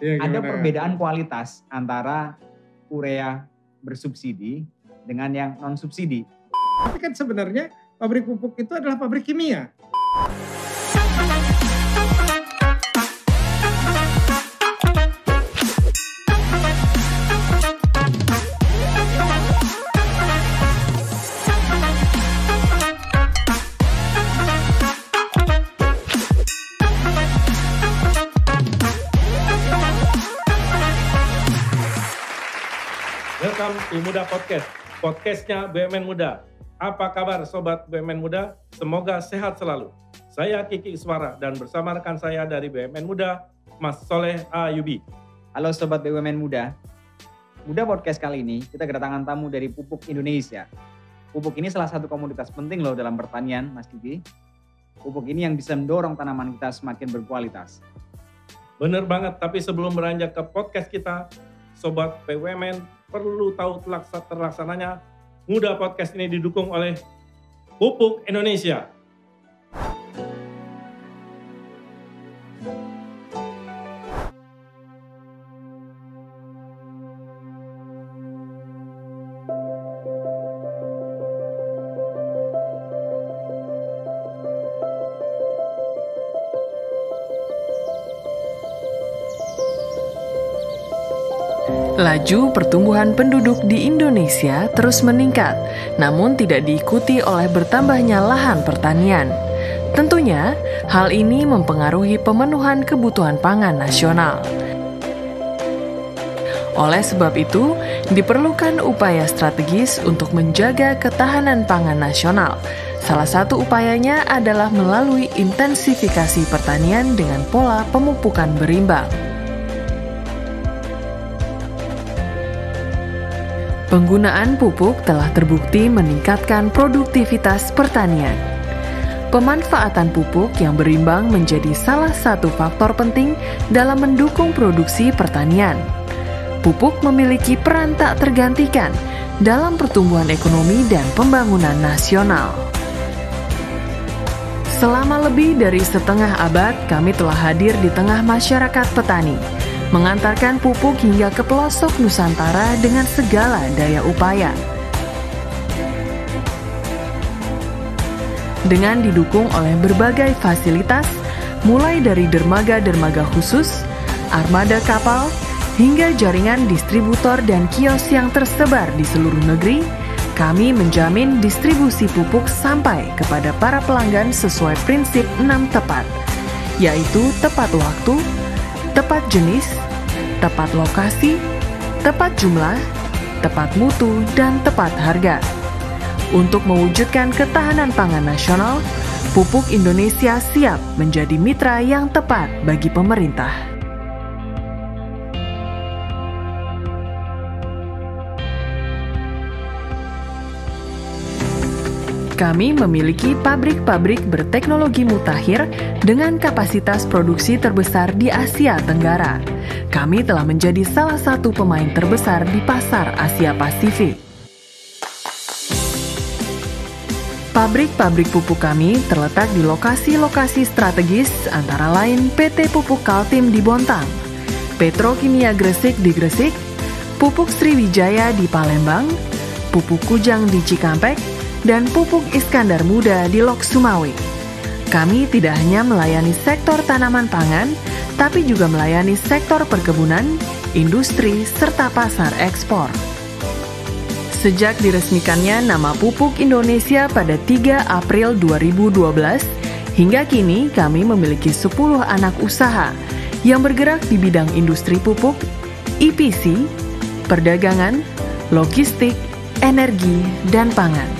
Iya, ada perbedaan kualitas antara urea bersubsidi dengan yang non subsidi. Tapi kan sebenarnya pabrik pupuk itu adalah pabrik kimia. Welcome to Muda Podcast, podcastnya BUMN Muda. Apa kabar Sobat BUMN Muda? Semoga sehat selalu. Saya Kiki Iswara dan bersama rekan saya dari BUMN Muda, Mas Soleh Ayubi. Halo Sobat BUMN Muda. Muda Podcast kali ini kita kedatangan tamu dari Pupuk Indonesia. Pupuk ini salah satu komoditas penting loh dalam pertanian, Mas Kiki. Pupuk ini yang bisa mendorong tanaman kita semakin berkualitas. Bener banget, tapi sebelum beranjak ke podcast kita, Sobat BUMN perlu tahu terlaksananya Muda Podcast ini didukung oleh Pupuk Indonesia. Laju pertumbuhan penduduk di Indonesia terus meningkat, namun tidak diikuti oleh bertambahnya lahan pertanian. Tentunya, hal ini mempengaruhi pemenuhan kebutuhan pangan nasional. Oleh sebab itu, diperlukan upaya strategis untuk menjaga ketahanan pangan nasional. Salah satu upayanya adalah melalui intensifikasi pertanian dengan pola pemupukan berimbang. Penggunaan pupuk telah terbukti meningkatkan produktivitas pertanian. Pemanfaatan pupuk yang berimbang menjadi salah satu faktor penting dalam mendukung produksi pertanian. Pupuk memiliki peran tak tergantikan dalam pertumbuhan ekonomi dan pembangunan nasional. Selama lebih dari setengah abad, kami telah hadir di tengah masyarakat petani mengantarkan pupuk hingga ke pelosok Nusantara dengan segala daya upaya. Dengan didukung oleh berbagai fasilitas, mulai dari dermaga-dermaga khusus, armada kapal, hingga jaringan distributor dan kios yang tersebar di seluruh negeri, kami menjamin distribusi pupuk sampai kepada para pelanggan sesuai prinsip 6 tepat, yaitu tepat waktu, tepat jenis, tepat lokasi, tepat jumlah, tepat mutu, dan tepat harga. Untuk mewujudkan ketahanan pangan nasional, pupuk Indonesia siap menjadi mitra yang tepat bagi pemerintah. Kami memiliki pabrik-pabrik berteknologi mutakhir dengan kapasitas produksi terbesar di Asia Tenggara. Kami telah menjadi salah satu pemain terbesar di pasar Asia Pasifik. Pabrik-pabrik pupuk kami terletak di lokasi-lokasi strategis antara lain PT Pupuk Kaltim di Bontang, Petrokimia Gresik di Gresik, Pupuk Sriwijaya di Palembang, Pupuk Kujang di Cikampek, dan Pupuk Iskandar Muda di Lok Sumawe. Kami tidak hanya melayani sektor tanaman pangan, tapi juga melayani sektor perkebunan, industri, serta pasar ekspor. Sejak diresmikannya nama Pupuk Indonesia pada 3 April 2012, hingga kini kami memiliki 10 anak usaha yang bergerak di bidang industri pupuk, EPC, perdagangan, logistik, energi, dan pangan.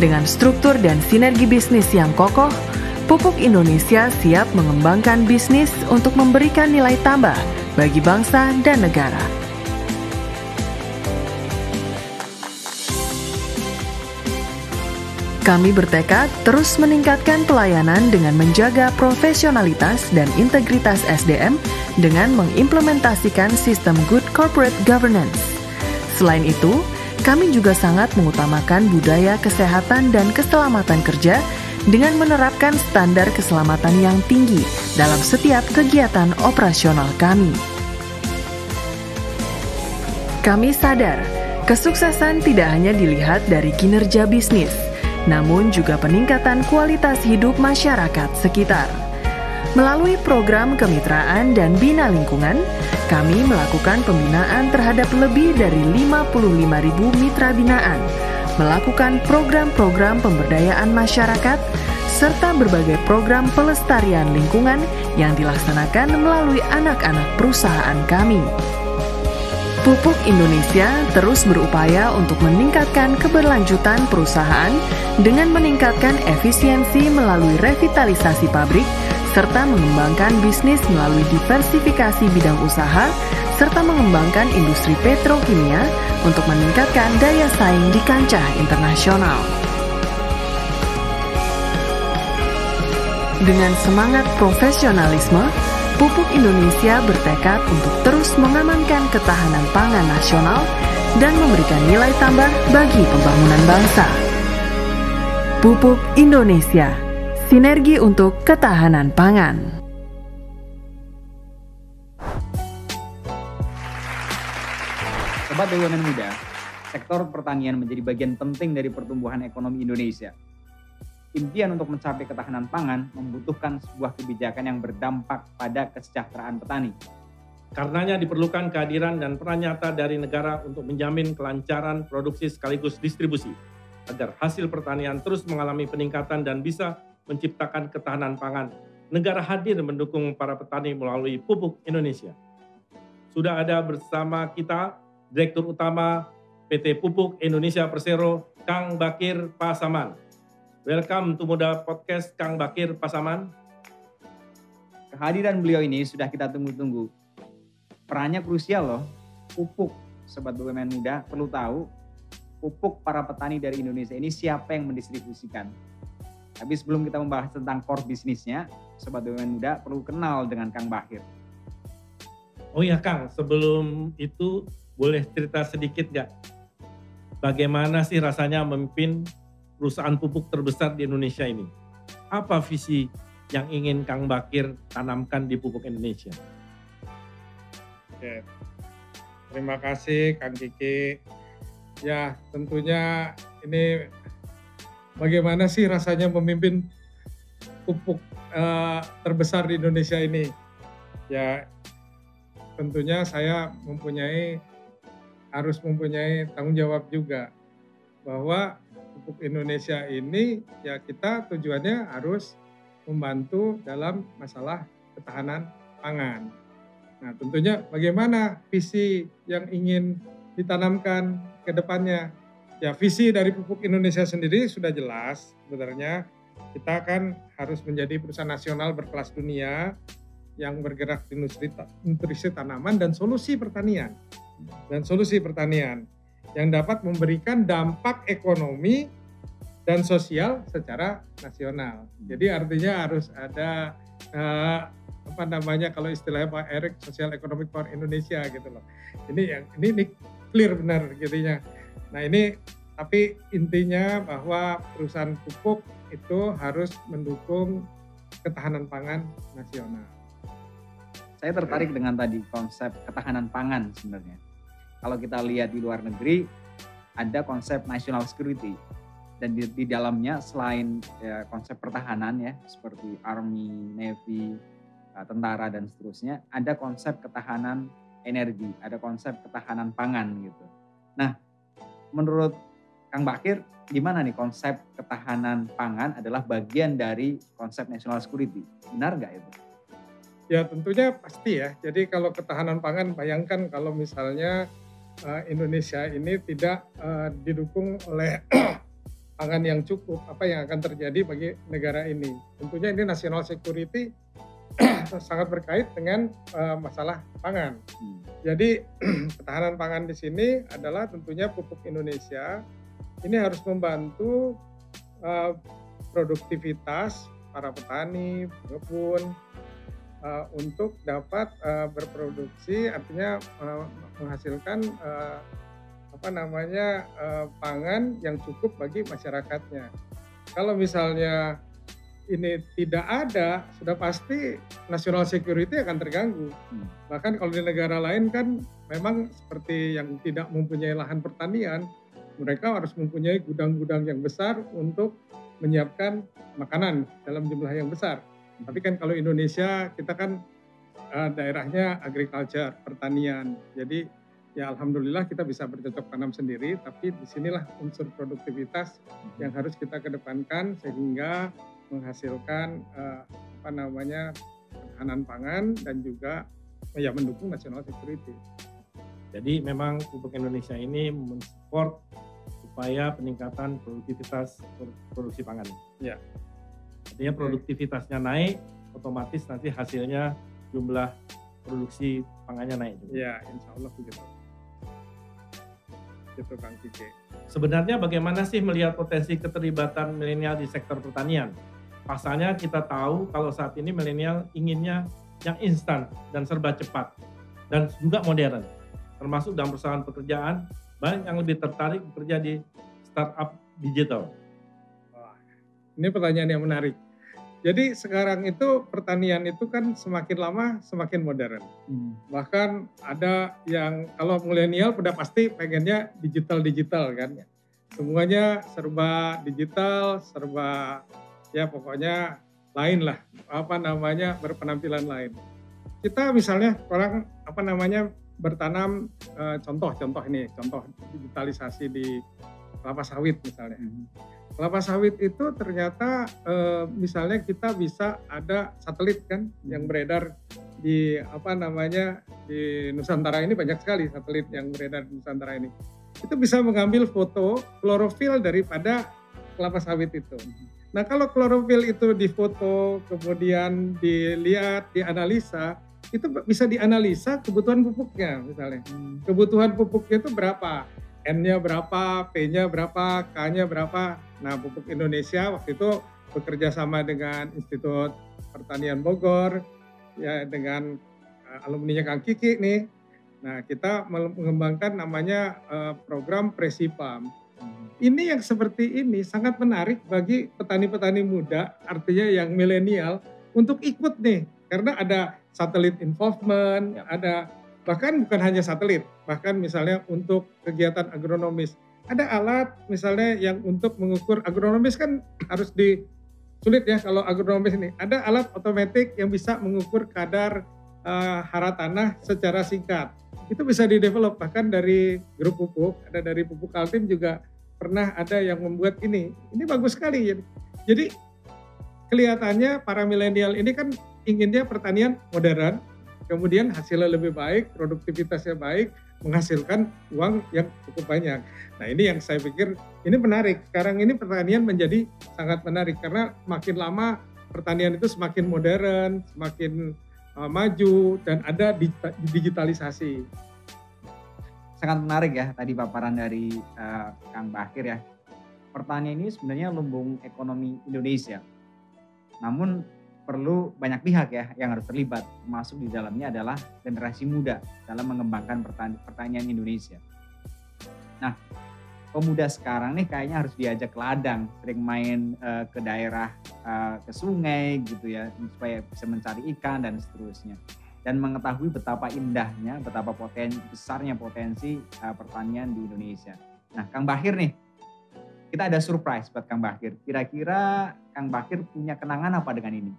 Dengan struktur dan sinergi bisnis yang kokoh, Pupuk Indonesia siap mengembangkan bisnis untuk memberikan nilai tambah bagi bangsa dan negara. Kami bertekad terus meningkatkan pelayanan dengan menjaga profesionalitas dan integritas SDM dengan mengimplementasikan sistem good corporate governance. Selain itu, kami juga sangat mengutamakan budaya kesehatan dan keselamatan kerja dengan menerapkan standar keselamatan yang tinggi dalam setiap kegiatan operasional kami. Kami sadar, kesuksesan tidak hanya dilihat dari kinerja bisnis, namun juga peningkatan kualitas hidup masyarakat sekitar. Melalui program kemitraan dan bina lingkungan, kami melakukan pembinaan terhadap lebih dari 55.000 mitra binaan, melakukan program-program pemberdayaan masyarakat, serta berbagai program pelestarian lingkungan yang dilaksanakan melalui anak-anak perusahaan kami. Pupuk Indonesia terus berupaya untuk meningkatkan keberlanjutan perusahaan dengan meningkatkan efisiensi melalui revitalisasi pabrik serta mengembangkan bisnis melalui diversifikasi bidang usaha serta mengembangkan industri petrokimia untuk meningkatkan daya saing di kancah internasional. Dengan semangat profesionalisme, Pupuk Indonesia bertekad untuk terus mengamankan ketahanan pangan nasional dan memberikan nilai tambah bagi pembangunan bangsa. Pupuk Indonesia, sinergi untuk ketahanan pangan. Sobat BUMN Muda, sektor pertanian menjadi bagian penting dari pertumbuhan ekonomi Indonesia impian untuk mencapai ketahanan pangan membutuhkan sebuah kebijakan yang berdampak pada kesejahteraan petani. Karenanya diperlukan kehadiran dan peran nyata dari negara untuk menjamin kelancaran produksi sekaligus distribusi, agar hasil pertanian terus mengalami peningkatan dan bisa menciptakan ketahanan pangan. Negara hadir mendukung para petani melalui Pupuk Indonesia. Sudah ada bersama kita Direktur Utama PT Pupuk Indonesia Persero, Kang Bakir Pasaman. Welcome to Muda Podcast Kang Bakir Pasaman. Kehadiran beliau ini sudah kita tunggu-tunggu. Perannya krusial loh. Pupuk, Sobat BUMN Muda, perlu tahu pupuk para petani dari Indonesia ini siapa yang mendistribusikan. Tapi sebelum kita membahas tentang core bisnisnya, Sobat BUMN Muda perlu kenal dengan Kang Bakir. Oh ya Kang, sebelum itu boleh cerita sedikit nggak? Bagaimana sih rasanya memimpin perusahaan pupuk terbesar di Indonesia ini. Apa visi yang ingin Kang Bakir tanamkan di pupuk Indonesia? Oke. Terima kasih Kang Kiki. Ya tentunya ini bagaimana sih rasanya memimpin pupuk uh, terbesar di Indonesia ini? Ya tentunya saya mempunyai harus mempunyai tanggung jawab juga bahwa pupuk Indonesia ini ya kita tujuannya harus membantu dalam masalah ketahanan pangan. Nah, tentunya bagaimana visi yang ingin ditanamkan ke depannya? Ya, visi dari pupuk Indonesia sendiri sudah jelas sebenarnya. Kita kan harus menjadi perusahaan nasional berkelas dunia yang bergerak di industri nutrisi tanaman dan solusi pertanian. Dan solusi pertanian yang dapat memberikan dampak ekonomi dan sosial secara nasional. Jadi artinya harus ada uh, apa namanya kalau istilahnya Pak Erik sosial ekonomi for Indonesia gitu loh. Ini yang ini, ini clear benar gitunya. Nah ini tapi intinya bahwa perusahaan pupuk itu harus mendukung ketahanan pangan nasional. Saya tertarik dengan tadi konsep ketahanan pangan sebenarnya kalau kita lihat di luar negeri ada konsep national security dan di, di dalamnya selain ya, konsep pertahanan ya seperti army, navy, uh, tentara dan seterusnya, ada konsep ketahanan energi, ada konsep ketahanan pangan gitu. Nah, menurut Kang Bakir, gimana nih konsep ketahanan pangan adalah bagian dari konsep national security? Benar nggak itu? Ya tentunya pasti ya. Jadi kalau ketahanan pangan, bayangkan kalau misalnya uh, Indonesia ini tidak uh, didukung oleh pangan yang cukup, apa yang akan terjadi bagi negara ini? Tentunya ini national security sangat berkait dengan uh, masalah pangan. Hmm. Jadi ketahanan pangan di sini adalah tentunya pupuk Indonesia ini harus membantu uh, produktivitas para petani, pengepun, uh, untuk dapat uh, berproduksi artinya uh, menghasilkan uh, apa namanya uh, pangan yang cukup bagi masyarakatnya. Kalau misalnya ini tidak ada, sudah pasti national security akan terganggu. Hmm. Bahkan kalau di negara lain kan memang seperti yang tidak mempunyai lahan pertanian, mereka harus mempunyai gudang-gudang yang besar untuk menyiapkan makanan dalam jumlah yang besar. Tapi kan kalau Indonesia kita kan uh, daerahnya agriculture, pertanian. Jadi ya alhamdulillah kita bisa bercocok tanam sendiri, tapi di sinilah unsur produktivitas yang harus kita kedepankan sehingga menghasilkan uh, apa namanya ketahanan pangan dan juga ya mendukung national security. Jadi memang pupuk Indonesia ini mensupport upaya peningkatan produktivitas produksi pangan. Ya. Artinya produktivitasnya naik, otomatis nanti hasilnya jumlah produksi pangannya naik. Ya, insya Allah begitu. Gitu Kang Kike. Sebenarnya bagaimana sih melihat potensi keterlibatan milenial di sektor pertanian? Pasalnya kita tahu kalau saat ini milenial inginnya yang instan dan serba cepat dan juga modern. Termasuk dalam persoalan pekerjaan, banyak yang lebih tertarik bekerja di startup digital. Wah, ini pertanyaan yang menarik. Jadi sekarang itu pertanian itu kan semakin lama semakin modern. Hmm. Bahkan ada yang kalau milenial udah pasti pengennya digital-digital kan. Semuanya serba digital, serba ya pokoknya lain lah. Apa namanya berpenampilan lain. Kita misalnya orang apa namanya bertanam eh, contoh-contoh ini, contoh digitalisasi di kelapa sawit misalnya. Hmm. Kelapa sawit itu ternyata eh, misalnya kita bisa ada satelit kan yang beredar di apa namanya di Nusantara ini banyak sekali satelit yang beredar di Nusantara ini. Itu bisa mengambil foto klorofil daripada kelapa sawit itu. Nah kalau klorofil itu difoto kemudian dilihat dianalisa itu bisa dianalisa kebutuhan pupuknya misalnya. Kebutuhan pupuknya itu berapa? N-nya berapa, P-nya berapa, K-nya berapa. Nah, Pupuk Indonesia waktu itu bekerja sama dengan Institut Pertanian Bogor, ya dengan uh, alumninya Kang Kiki nih. Nah, kita mengembangkan namanya uh, program Presipam. Ini yang seperti ini sangat menarik bagi petani-petani muda, artinya yang milenial, untuk ikut nih. Karena ada satelit involvement, Ya. ada bahkan bukan hanya satelit, bahkan misalnya untuk kegiatan agronomis. Ada alat misalnya yang untuk mengukur agronomis kan harus di sulit ya kalau agronomis ini. Ada alat otomatis yang bisa mengukur kadar eh, hara tanah secara singkat. Itu bisa di-develop bahkan dari grup pupuk, ada dari pupuk Kaltim juga pernah ada yang membuat ini. Ini bagus sekali. Jadi kelihatannya para milenial ini kan inginnya pertanian modern, kemudian hasilnya lebih baik, produktivitasnya baik, menghasilkan uang yang cukup banyak. Nah ini yang saya pikir ini menarik. Sekarang ini pertanian menjadi sangat menarik karena makin lama pertanian itu semakin modern, semakin uh, maju dan ada di- digitalisasi. Sangat menarik ya tadi paparan dari eh, Kang Bakir ya. Pertanian ini sebenarnya lumbung ekonomi Indonesia. Namun perlu banyak pihak ya yang harus terlibat. Termasuk di dalamnya adalah generasi muda dalam mengembangkan pertan- pertanian Indonesia. Nah, pemuda sekarang nih kayaknya harus diajak ke ladang, sering main eh, ke daerah eh, ke sungai gitu ya supaya bisa mencari ikan dan seterusnya dan mengetahui betapa indahnya, betapa poten besarnya potensi uh, pertanian di Indonesia. Nah, Kang Bahir nih, kita ada surprise buat Kang Bahir. Kira-kira Kang Bahir punya kenangan apa dengan ini?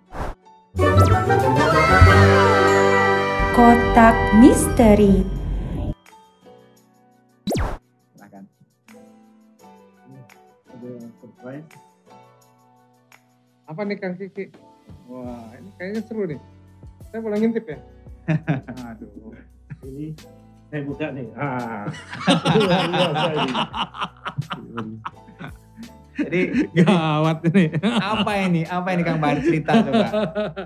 Kotak Misteri Silahkan. Ada surprise. Apa nih Kang Kiki? Wah ini kayaknya seru nih. Saya boleh ngintip ya? Aduh. Ini saya buka nih. Ah. Luar biasa ini. Jadi Gawat ini. apa ini? Apa ini Kang Bahir cerita coba?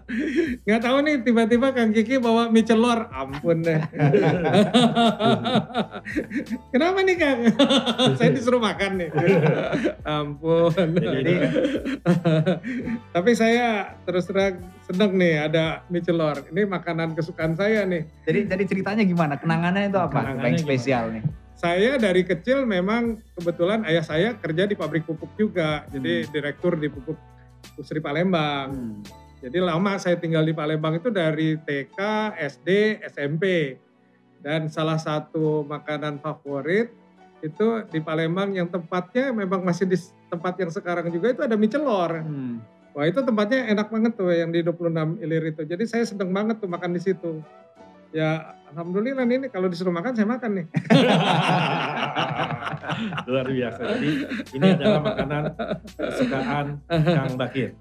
Nggak tahu nih tiba-tiba Kang Kiki bawa mie celor. Ampun deh. Kenapa nih Kang? Saya disuruh makan nih. Ampun. Jadi Tapi saya terus terang seneng nih ada mie celor. Ini makanan kesukaan saya nih. jadi jadi ceritanya gimana? Kenangannya itu apa? Kenangannya Yang spesial nih. Saya dari kecil memang kebetulan ayah saya kerja di pabrik pupuk juga. Jadi direktur di pupuk Pusri Palembang. Hmm. Jadi lama saya tinggal di Palembang itu dari TK, SD, SMP. Dan salah satu makanan favorit itu di Palembang yang tempatnya memang masih di tempat yang sekarang juga itu ada mie celor. Hmm. Wah itu tempatnya enak banget tuh yang di 26 Ilir itu. Jadi saya seneng banget tuh makan di situ. Ya alhamdulillah ini kalau disuruh makan saya makan nih. Luar biasa. Jadi ini adalah makanan kesukaan Kang Bakir.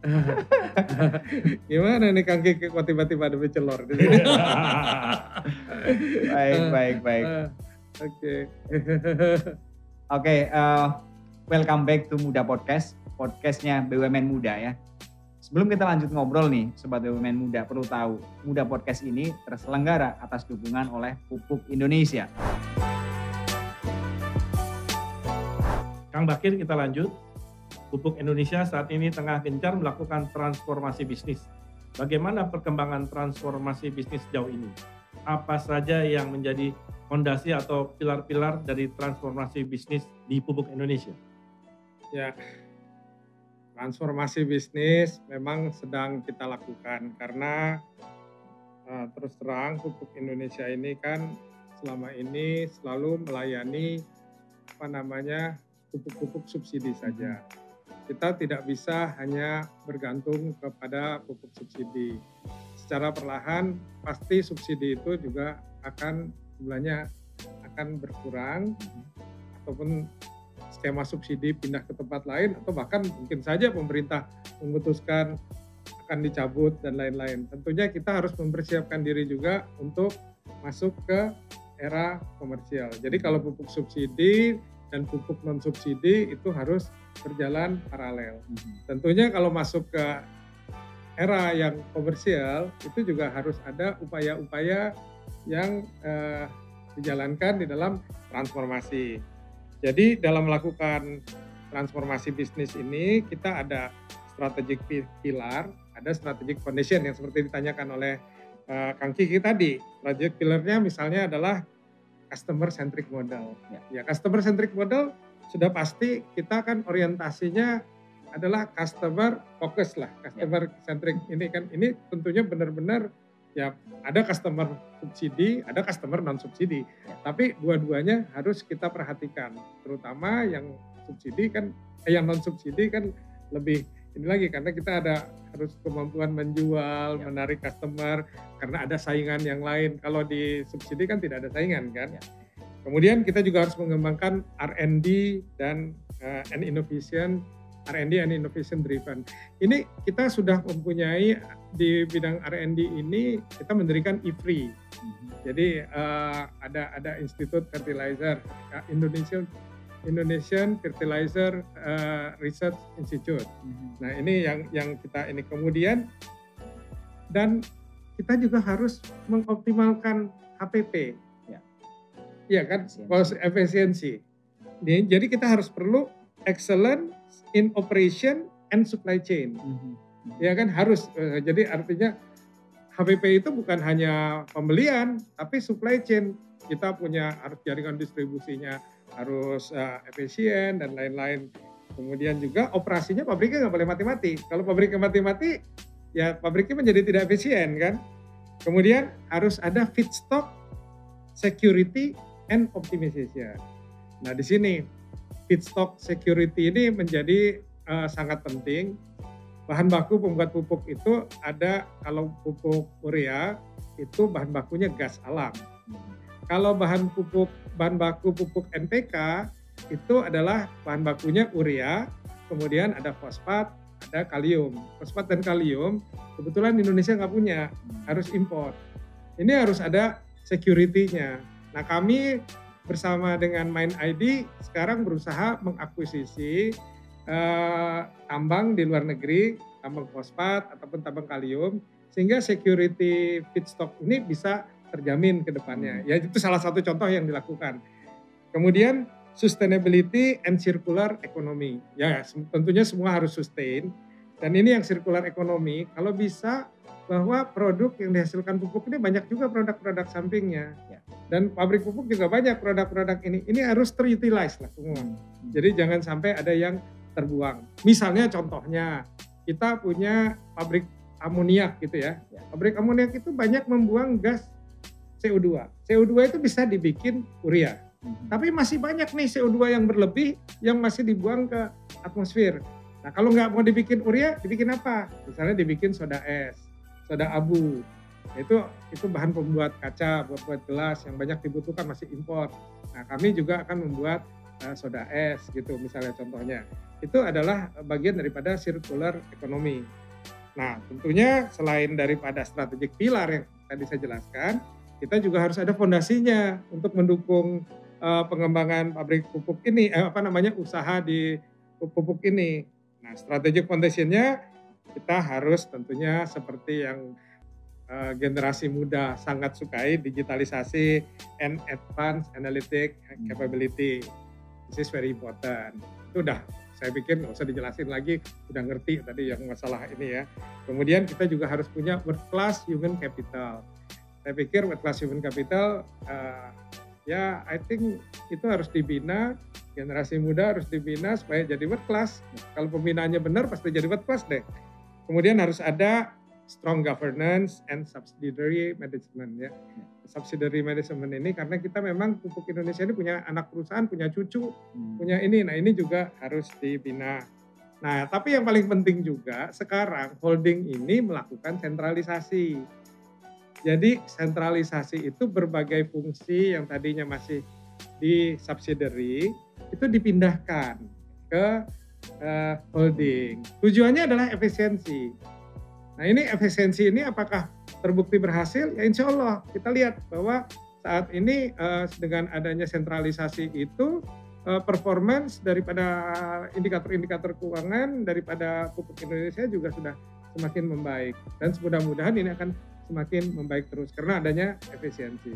Gimana nih Kang Kiki kok tiba-tiba ada mie celor di sini? Baik, baik, baik. Oke. Oke, eh, welcome back to Muda Podcast, podcastnya BUMN Muda ya. Sebelum kita lanjut ngobrol nih, Sobat BUMN Muda perlu tahu, Muda Podcast ini terselenggara atas dukungan oleh Pupuk Indonesia. Kang Bakir kita lanjut. Pupuk Indonesia saat ini tengah gencar melakukan transformasi bisnis. Bagaimana perkembangan transformasi bisnis sejauh ini? Apa saja yang menjadi fondasi atau pilar-pilar dari transformasi bisnis di Pupuk Indonesia? Ya, transformasi bisnis memang sedang kita lakukan karena uh, terus terang pupuk Indonesia ini kan selama ini selalu melayani apa namanya pupuk-pupuk subsidi saja. Kita tidak bisa hanya bergantung kepada pupuk subsidi. Secara perlahan pasti subsidi itu juga akan jumlahnya akan berkurang ataupun skema subsidi pindah ke tempat lain atau bahkan mungkin saja pemerintah memutuskan akan dicabut dan lain-lain. Tentunya kita harus mempersiapkan diri juga untuk masuk ke era komersial. Jadi kalau pupuk subsidi dan pupuk non subsidi itu harus berjalan paralel. Tentunya kalau masuk ke era yang komersial itu juga harus ada upaya-upaya yang eh, dijalankan di dalam transformasi. Jadi dalam melakukan transformasi bisnis ini kita ada strategic pilar, ada strategic foundation yang seperti ditanyakan oleh uh, Kang Kiki tadi. Strategic pilarnya misalnya adalah customer centric model. Ya, customer centric model sudah pasti kita kan orientasinya adalah customer focus lah, customer centric ini kan ini tentunya benar-benar ya ada customer subsidi, ada customer non subsidi. Tapi dua-duanya harus kita perhatikan, terutama yang subsidi kan eh, yang non subsidi kan lebih ini lagi karena kita ada harus kemampuan menjual, Ya. menarik customer karena ada saingan yang lain. Kalau di subsidi kan tidak ada saingan kan. Ya. Kemudian kita juga harus mengembangkan R&D dan uh, and innovation, R&D and innovation driven. Ini kita sudah mempunyai di bidang R&D ini kita mendirikan IFRI. Jadi uh, ada ada Institut Fertilizer uh, Indonesian Indonesian Fertilizer uh, Research Institute. Nah ini yang yang kita ini kemudian dan kita juga harus mengoptimalkan HPP. Ya. Iya kan, cost efisiensi. Jadi kita harus perlu excellent in operation and supply chain. Ya kan harus. Eh, Jadi artinya HPP itu bukan hanya pembelian, tapi supply chain. Kita punya harus jaringan distribusinya harus eh, efisien dan lain-lain. Kemudian juga operasinya pabriknya nggak boleh mati-mati. Kalau pabriknya mati-mati, ya pabriknya menjadi tidak efisien kan. Kemudian harus ada feedstock security and optimization. Nah di sini feedstock security ini menjadi eh, sangat penting. Bahan baku pembuat pupuk itu ada kalau pupuk urea itu bahan bakunya gas alam. Kalau bahan pupuk bahan baku pupuk NPK itu adalah bahan bakunya urea, kemudian ada fosfat, ada kalium. Fosfat dan kalium kebetulan Indonesia nggak punya, harus impor. Ini harus ada security-nya. Nah kami bersama dengan Mind ID sekarang berusaha mengakuisisi eh, tambang di luar negeri, tambang fosfat ataupun tambang kalium, sehingga security feedstock ini bisa terjamin ke depannya. Ya itu salah satu contoh yang dilakukan. Kemudian sustainability and circular economy. Ya tentunya semua harus sustain. Dan ini yang circular economy, kalau bisa bahwa produk yang dihasilkan pupuk ini banyak juga produk-produk sampingnya. Ya. Dan pabrik pupuk juga banyak produk-produk ini. Ini harus terutilize lah semua. Jadi jangan sampai ada yang terbuang. Misalnya contohnya kita punya pabrik amoniak gitu ya. Ya. Pabrik amoniak itu banyak membuang gas CO2. CO2 itu bisa dibikin urea. Mhm. Tapi masih banyak nih CO2 yang berlebih yang masih dibuang ke atmosfer. Nah kalau nggak mau dibikin urea, dibikin apa? Misalnya dibikin soda es, soda abu. Itu itu bahan pembuat kaca, buat buat gelas yang banyak dibutuhkan masih impor. Nah kami juga akan membuat eh, soda es gitu misalnya contohnya. Itu adalah bagian daripada circular economy. Nah tentunya selain daripada strategic pilar yang tadi saya jelaskan, kita juga harus ada fondasinya untuk mendukung uh, pengembangan pabrik pupuk ini, eh, apa namanya usaha di pupuk ini. Nah, strategic foundationnya kita harus tentunya seperti yang uh, generasi muda sangat sukai digitalisasi and advanced analytic capability. This is very important. Itu udah saya pikir nggak usah dijelasin lagi, udah ngerti tadi yang masalah ini ya. Kemudian kita juga harus punya world class human capital saya pikir world class human capital uh, ya I think itu harus dibina generasi muda harus dibina supaya jadi world class kalau pembinaannya benar pasti jadi world class deh kemudian harus ada strong governance and subsidiary management ya. Subsidiary management ini karena kita memang pupuk Indonesia ini punya anak perusahaan punya cucu Hmm. punya ini. Nah ini juga harus dibina. Nah tapi yang paling penting juga sekarang holding ini melakukan sentralisasi. Jadi sentralisasi itu berbagai fungsi yang tadinya masih di subsidiary itu dipindahkan ke eh, holding. Tujuannya adalah efisiensi. Nah ini efisiensi ini apakah terbukti berhasil? Ya insya Allah kita lihat bahwa saat ini eh, dengan adanya sentralisasi itu eh, performance daripada indikator-indikator keuangan daripada pupuk Indonesia juga sudah semakin membaik dan mudah-mudahan ini akan semakin membaik terus karena adanya efisiensi.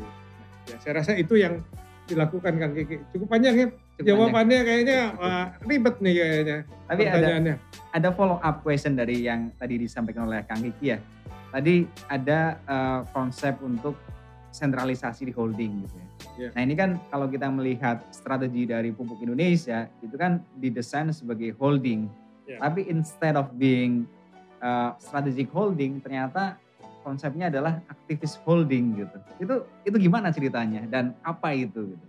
Ya, saya rasa itu yang dilakukan Kang Kiki. Cukup panjang ya Cukup jawabannya kayaknya wah, ribet nih kayaknya Tapi ada pertanyaannya. ada follow up question dari yang tadi disampaikan oleh Kang Kiki ya. Tadi ada eh, konsep untuk sentralisasi di holding gitu ya. Iya. Nah ini kan kalau kita melihat strategi dari pupuk Indonesia itu kan didesain sebagai holding. Iya. Tapi instead of being eh, strategic holding ternyata konsepnya adalah aktivis holding gitu. Itu itu gimana ceritanya dan apa itu gitu?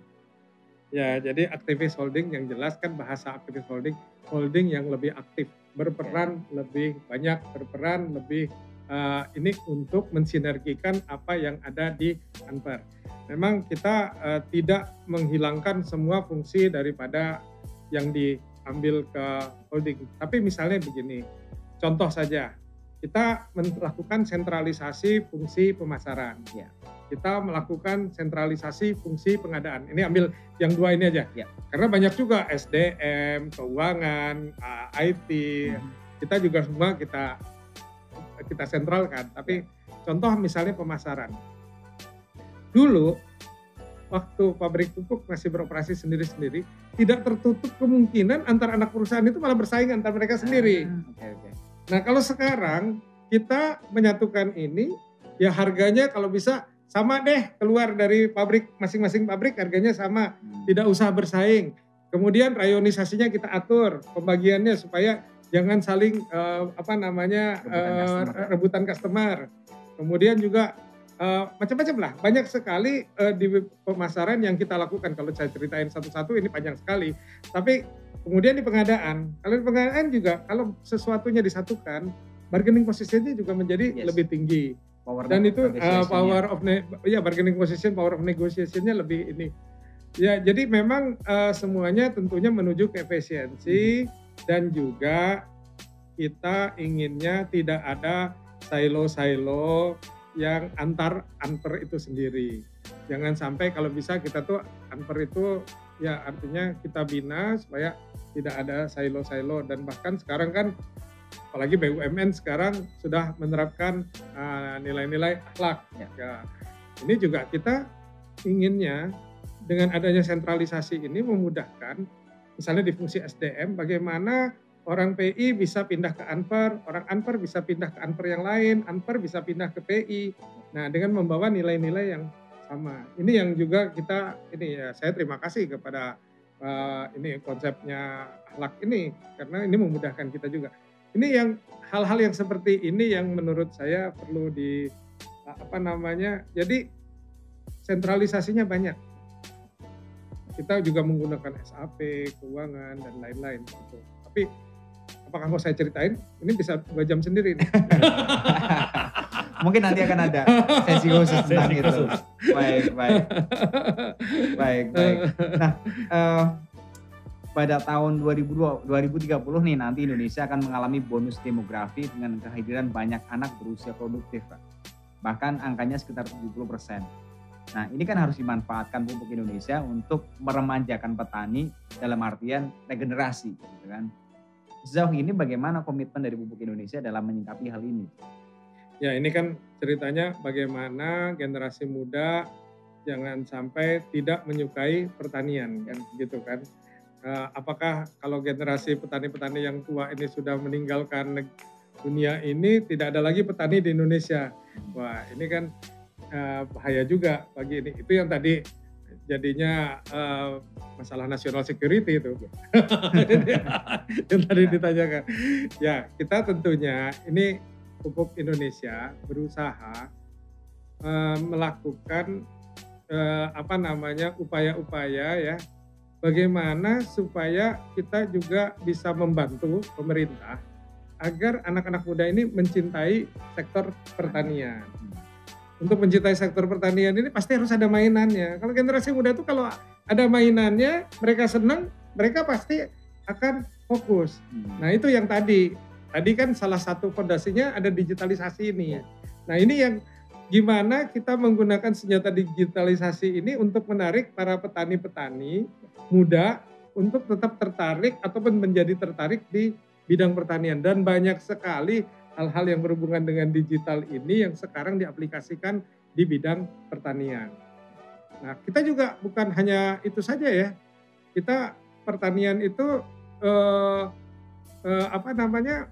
Ya, jadi aktivis holding yang jelas kan bahasa aktivis holding, holding yang lebih aktif, berperan lebih banyak, berperan lebih eh, ini untuk mensinergikan apa yang ada di Anper. Memang kita eh, tidak menghilangkan semua fungsi daripada yang diambil ke holding. Tapi misalnya begini, contoh saja, kita melakukan sentralisasi fungsi pemasaran. Ya. Kita melakukan sentralisasi fungsi pengadaan. Ini ambil yang dua ini aja. Ya. Karena banyak juga SDM, keuangan, IT, kita juga semua kita kita sentralkan. Tapi contoh misalnya pemasaran. Dulu waktu pabrik pupuk masih beroperasi sendiri-sendiri, tidak tertutup kemungkinan antar anak perusahaan itu malah bersaing antar mereka sendiri. Ah, Oke oke. Nah kalau sekarang kita menyatukan ini, ya harganya kalau bisa sama deh keluar dari pabrik masing-masing pabrik harganya sama, Hmm. tidak usah bersaing. Kemudian rayonisasinya kita atur pembagiannya supaya jangan saling eh, apa namanya Rebutan eh, customer, rebutan customer. Kemudian juga eh, macam-macam lah, banyak sekali eh, di pemasaran yang kita lakukan. Kalau saya ceritain satu-satu ini panjang sekali. Tapi kemudian di pengadaan, kalau di pengadaan juga kalau sesuatunya disatukan, bargaining posisinya juga menjadi Yes. lebih tinggi Power dan itu uh, power of ne- ya bargaining position power of negotiationnya lebih ini ya jadi memang uh, semuanya tentunya menuju ke efisiensi dan juga kita inginnya tidak ada silo-silo yang antar antar itu sendiri jangan sampai kalau bisa kita tuh antar itu ya artinya kita bina supaya tidak ada silo-silo dan bahkan sekarang kan apalagi BUMN sekarang sudah menerapkan uh, nilai-nilai akhlak. Ya. Ya. Ini juga kita inginnya dengan adanya sentralisasi ini memudahkan, misalnya di fungsi SDM, bagaimana orang PI bisa pindah ke Anper, orang Anper bisa pindah ke Anper yang lain, Anper bisa pindah ke PI. Nah, dengan membawa nilai-nilai yang sama. Ini yang juga kita ini ya saya terima kasih kepada uh, ini konsepnya akhlak ini karena ini memudahkan kita juga. ini yang hal-hal yang seperti ini yang menurut saya perlu di apa namanya jadi sentralisasinya banyak kita juga menggunakan SAP keuangan dan lain-lain gitu tapi apakah mau saya ceritain ini bisa dua jam sendiri nih Mungkin nanti akan ada sesi khusus tentang Sesi itu. khusus. Baik, baik, baik, baik. Nah, eh, pada tahun 2020, 2030 nih nanti Indonesia akan mengalami bonus demografi dengan kehadiran banyak anak berusia produktif, Pak. Bahkan angkanya sekitar 70 persen. Nah, ini kan harus dimanfaatkan pupuk Indonesia untuk meremajakan petani dalam artian regenerasi, gitu kan. Sejauh ini bagaimana komitmen dari pupuk Indonesia dalam menyikapi hal ini? Ya ini kan ceritanya bagaimana generasi muda jangan sampai tidak menyukai pertanian kan gitu kan. Eh, apakah kalau generasi petani-petani yang tua ini sudah meninggalkan dunia ini tidak ada lagi petani di Indonesia? Wah ini kan eh, bahaya juga bagi ini. Itu yang tadi jadinya eh, masalah national security itu yang tadi ditanyakan. Ya kita tentunya ini pupuk Indonesia berusaha eh, melakukan eh, apa namanya upaya-upaya ya bagaimana supaya kita juga bisa membantu pemerintah agar anak-anak muda ini mencintai sektor pertanian. Untuk mencintai sektor pertanian ini pasti harus ada mainannya. Kalau generasi muda itu kalau ada mainannya, mereka senang, mereka pasti akan fokus. Nah itu yang tadi, tadi kan salah satu fondasinya ada digitalisasi ini. Nah ini yang gimana kita menggunakan senjata digitalisasi ini untuk menarik para petani-petani muda untuk tetap tertarik ataupun menjadi tertarik di bidang pertanian dan banyak sekali hal-hal yang berhubungan dengan digital ini yang sekarang diaplikasikan di bidang pertanian. Nah, kita juga bukan hanya itu saja ya. Kita pertanian itu eh, eh, apa namanya?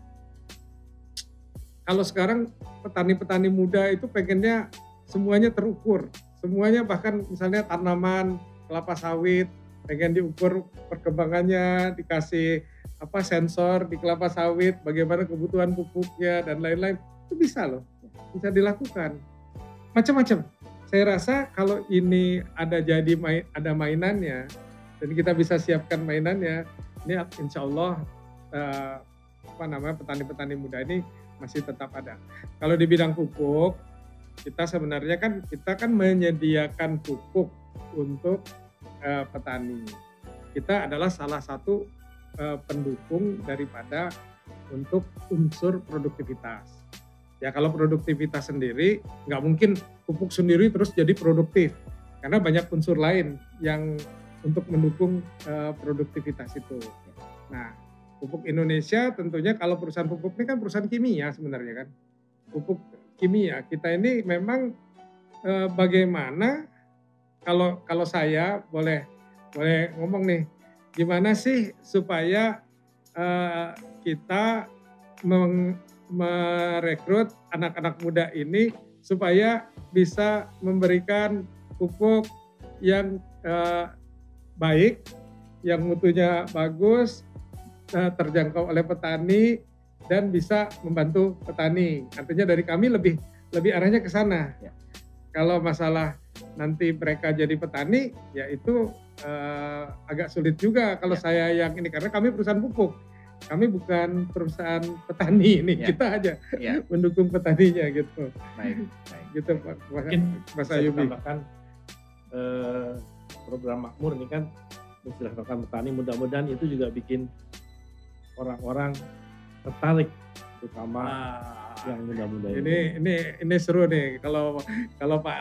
Kalau sekarang petani-petani muda itu pengennya semuanya terukur, semuanya bahkan misalnya tanaman kelapa sawit pengen diukur perkembangannya, dikasih apa sensor di kelapa sawit, bagaimana kebutuhan pupuknya dan lain-lain itu bisa loh, bisa dilakukan macam-macam. Saya rasa kalau ini ada jadi main, ada mainannya dan kita bisa siapkan mainannya, ini insya Allah eh, apa namanya petani-petani muda ini masih tetap ada. Kalau di bidang pupuk, kita sebenarnya kan kita kan menyediakan pupuk untuk eh, petani. Kita adalah salah satu eh, pendukung daripada untuk unsur produktivitas. Ya kalau produktivitas sendiri nggak mungkin pupuk sendiri terus jadi produktif karena banyak unsur lain yang untuk mendukung eh, produktivitas itu. Nah pupuk Indonesia tentunya kalau perusahaan pupuk ini kan perusahaan kimia sebenarnya kan pupuk kimia kita ini memang eh, bagaimana kalau kalau saya boleh boleh ngomong nih gimana sih supaya eh, kita meng- merekrut anak-anak muda ini supaya bisa memberikan pupuk yang eh, baik yang mutunya bagus eh, terjangkau oleh petani dan bisa membantu petani. Artinya dari kami lebih lebih arahnya ke sana. Ya. Kalau masalah nanti mereka jadi petani, ya itu eh, agak sulit juga kalau Ya. saya yang ini karena kami perusahaan pupuk. Kami bukan perusahaan petani ini, Ya. kita aja Ya, mendukung petaninya gitu. baik, baik. Gitu Pak Mas, Mungkin Mas Saya Ayubi. tambahkan eh, program makmur ini kan menceritakan petani mudah-mudahan itu juga bikin orang-orang tertarik terutama yang muda-muda Ini ini ini seru nih kalau kalau Pak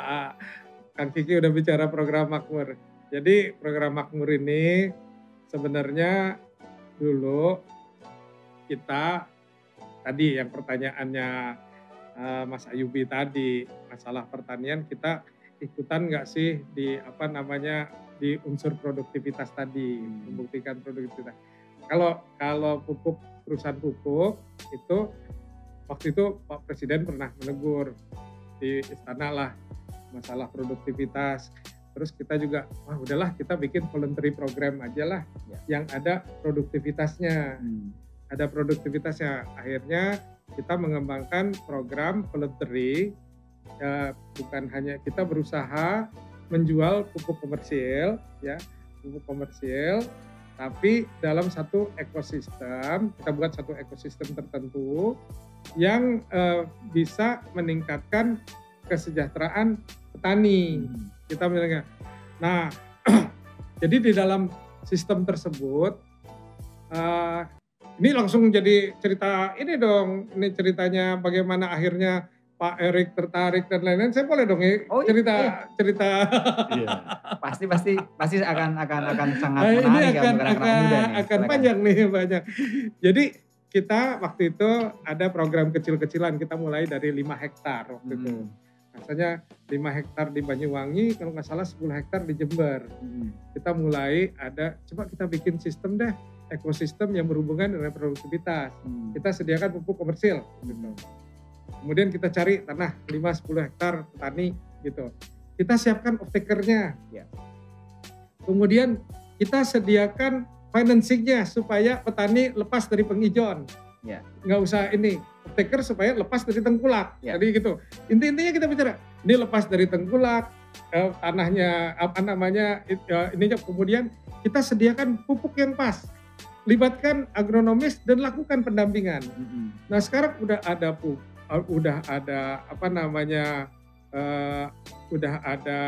Kang Kiki udah bicara program makmur. Jadi program makmur ini sebenarnya dulu kita tadi yang pertanyaannya eh, Mas Ayubi tadi masalah pertanian kita ikutan nggak sih di apa namanya di unsur produktivitas tadi membuktikan produktivitas. Kalau kalau pupuk perusahaan pupuk itu waktu itu Pak Presiden pernah menegur di istana lah masalah produktivitas. Terus kita juga, wah udahlah kita bikin voluntary program aja lah Ya. yang ada produktivitasnya. Hmm. ada produktivitasnya. Akhirnya kita mengembangkan program voluntary ya bukan hanya kita berusaha menjual pupuk komersil ya pupuk komersil tapi dalam satu ekosistem kita buat satu ekosistem tertentu yang eh, bisa meningkatkan kesejahteraan petani Hmm. Kita bilang nah jadi di dalam sistem tersebut eh, ini langsung jadi cerita ini dong ini ceritanya bagaimana akhirnya Pak Erik tertarik dan lain-lain saya boleh dong ya Oh, iya, cerita iya. cerita Iya. Pasti pasti pasti akan akan akan sangat Nah, ini menarik ya akan untuk anak-anak akan muda nih. akan panjang nih banyak. Jadi kita waktu itu ada program kecil-kecilan kita mulai dari 5 hektar waktu itu. Rasanya 5 hektar di Banyuwangi, kalau nggak salah 10 hektar di Jember. Hmm. Kita mulai ada, coba kita bikin sistem deh, ekosistem yang berhubungan dengan produktivitas. Hmm. Kita sediakan pupuk komersil. Gitu. Kemudian kita cari tanah 5-10 hektar petani gitu. Kita siapkan off-takernya. Ya. Kemudian kita sediakan financingnya supaya petani lepas dari penghijauan. Ya. Nggak usah ini, off-taker supaya lepas dari tengkulak. Ya. Jadi gitu. Inti-intinya kita bicara, ini lepas dari tengkulak, eh, tanahnya apa namanya, eh, ininya kemudian kita sediakan pupuk yang pas. Libatkan agronomis dan lakukan pendampingan. Hmm. Nah sekarang udah ada pu, uh, udah ada apa namanya, uh, udah ada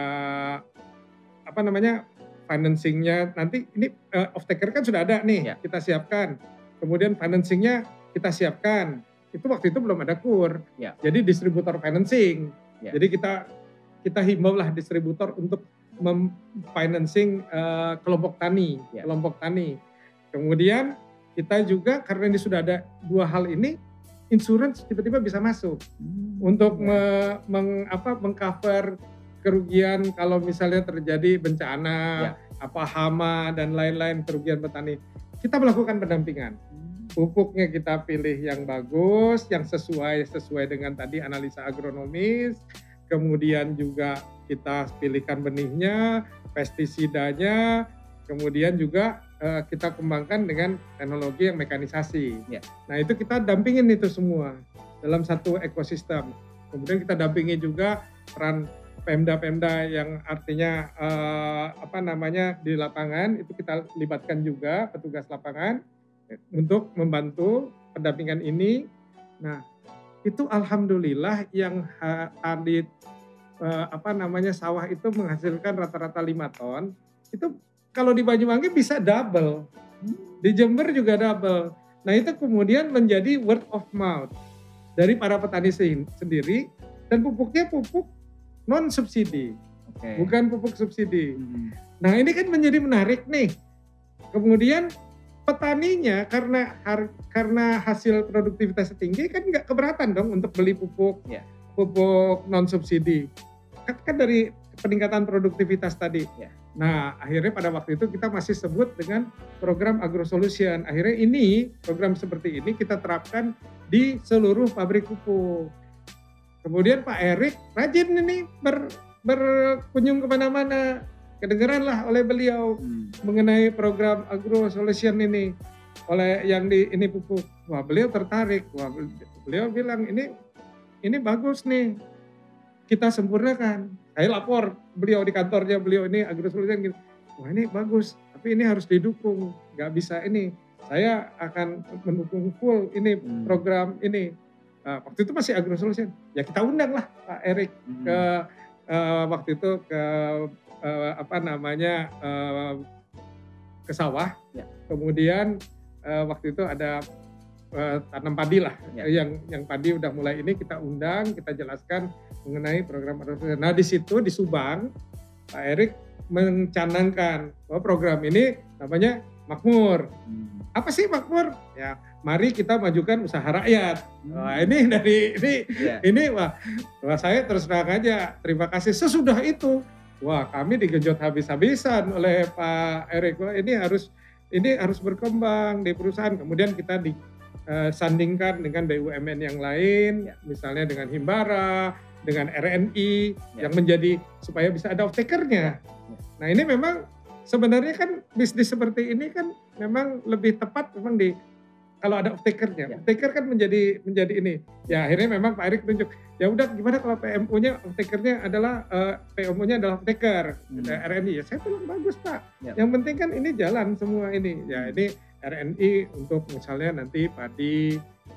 apa namanya financingnya nanti ini uh, off taker kan sudah ada nih Ya. kita siapkan. Kemudian financingnya kita siapkan. Itu waktu itu belum ada kur. Ya. Jadi distributor financing. Ya. Jadi kita kita himbau lah distributor untuk memfinancing uh, kelompok tani, Ya. kelompok tani. Kemudian kita juga karena ini sudah ada dua hal ini, insurance tiba-tiba bisa masuk Hmm. untuk Ya. me- meng, apa, mengcover kerugian kalau misalnya terjadi bencana, Ya. apa hama dan lain-lain kerugian petani. Kita melakukan pendampingan. Pupuknya kita pilih yang bagus, yang sesuai sesuai dengan tadi analisa agronomis. Kemudian juga kita pilihkan benihnya, pestisidanya, kemudian juga eh, kita kembangkan dengan teknologi yang mekanisasi. Ya. Nah itu kita dampingin itu semua dalam satu ekosistem. Kemudian kita dampingi juga peran Pemda-Pemda yang artinya eh, apa namanya di lapangan itu kita libatkan juga petugas lapangan untuk membantu pendampingan ini. Nah itu alhamdulillah yang tadi eh, apa namanya sawah itu menghasilkan rata-rata 5 ton itu kalau di Banyuwangi bisa double di Jember juga double nah itu kemudian menjadi word of mouth dari para petani sen- sendiri dan pupuknya pupuk non subsidi Oke. bukan pupuk subsidi Hmm. Nah ini kan menjadi menarik nih. Kemudian petaninya karena karena hasil produktivitas tinggi kan nggak keberatan dong untuk beli pupuk Ya. pupuk non subsidi. Kan, kan dari peningkatan produktivitas tadi. Ya. Nah akhirnya pada waktu itu kita masih sebut dengan program Agro Solution. Akhirnya ini program seperti ini kita terapkan di seluruh pabrik pupuk. Kemudian Pak Erik rajin ini ber, berkunjung ke mana-mana kedengeran lah oleh beliau Hmm. mengenai program agro solution ini oleh yang di ini pupuk. Wah beliau tertarik. Wah beliau bilang ini ini bagus nih. Kita sempurnakan. Saya lapor beliau di kantornya beliau ini agro solution gitu. Wah ini bagus. Tapi ini harus didukung. Nggak bisa ini. Saya akan mendukung full ini Hmm. program ini. Nah, waktu itu masih agro solution. Ya kita undang lah Pak Erik Hmm. ke eh, waktu itu ke eh, apa namanya eh, ke sawah. Ya. Kemudian eh, waktu itu ada eh, tanam padi lah, Ya. yang yang padi udah mulai ini kita undang, kita jelaskan mengenai program agrososial. Nah di situ di Subang, Pak Erik mencanangkan bahwa program ini namanya Makmur. Hmm. Apa sih Makmur? Ya, mari kita majukan usaha rakyat. Hmm. Wah ini dari ini Ya. ini wah, wah saya terus terang aja terima kasih sesudah itu wah kami digejot habis-habisan oleh Pak Erik wah ini harus ini harus berkembang di perusahaan. Kemudian kita disandingkan dengan BUMN yang lain misalnya dengan Himbara dengan RNI Ya. yang menjadi supaya bisa ada off-takernya. Nah ini memang sebenarnya kan bisnis seperti ini kan memang lebih tepat memang di kalau ada off takernya. Ya. Off taker kan menjadi menjadi ini. Ya akhirnya memang Pak Erik tunjuk. Ya udah gimana kalau PMO-nya off takernya adalah eh, PMO-nya adalah off taker Hmm. RNI. Ya saya bilang bagus Pak. Ya. Yang penting kan ini jalan semua ini. Ya Hmm. ini RNI untuk misalnya nanti padi,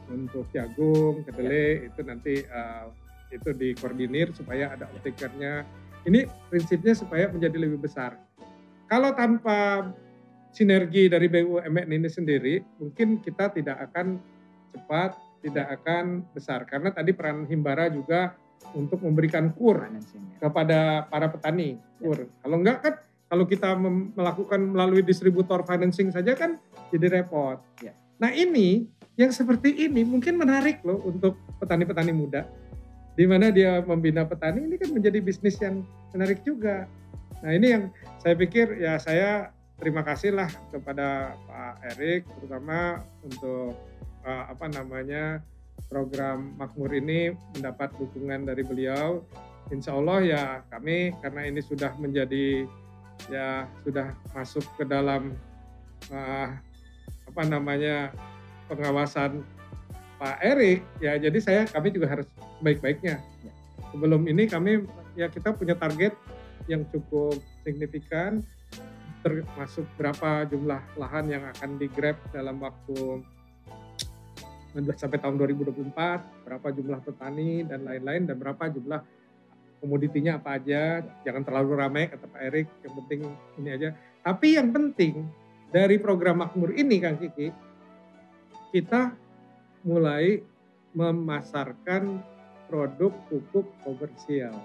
untuk jagung, kedelai itu nanti eh, itu dikoordinir supaya ada off takernya. Ini prinsipnya supaya menjadi lebih besar. Kalau tanpa sinergi dari BUMN ini sendiri, mungkin kita tidak akan cepat, tidak akan besar. Karena tadi peran Himbara juga untuk memberikan kur ya. kepada para petani. Kur. Kalau enggak kan, kalau kita melakukan melalui distributor financing saja kan jadi repot. Ya. Nah ini, yang seperti ini mungkin menarik loh untuk petani-petani muda. Di mana dia membina petani, ini kan menjadi bisnis yang menarik juga. Nah ini yang saya pikir ya saya terima kasih lah kepada Pak Erik terutama untuk uh, apa namanya program Makmur ini mendapat dukungan dari beliau. Insya Allah ya kami karena ini sudah menjadi ya sudah masuk ke dalam uh, apa namanya pengawasan Pak Erik ya jadi saya kami juga harus baik-baiknya. Ya. Sebelum ini kami ya kita punya target yang cukup signifikan termasuk berapa jumlah lahan yang akan di grab dalam waktu 19 sampai tahun 2024, berapa jumlah petani dan lain-lain dan berapa jumlah komoditinya apa aja, jangan terlalu ramai kata Pak Erik, yang penting ini aja. Tapi yang penting dari program Makmur ini Kang Kiki, kita mulai memasarkan produk pupuk komersial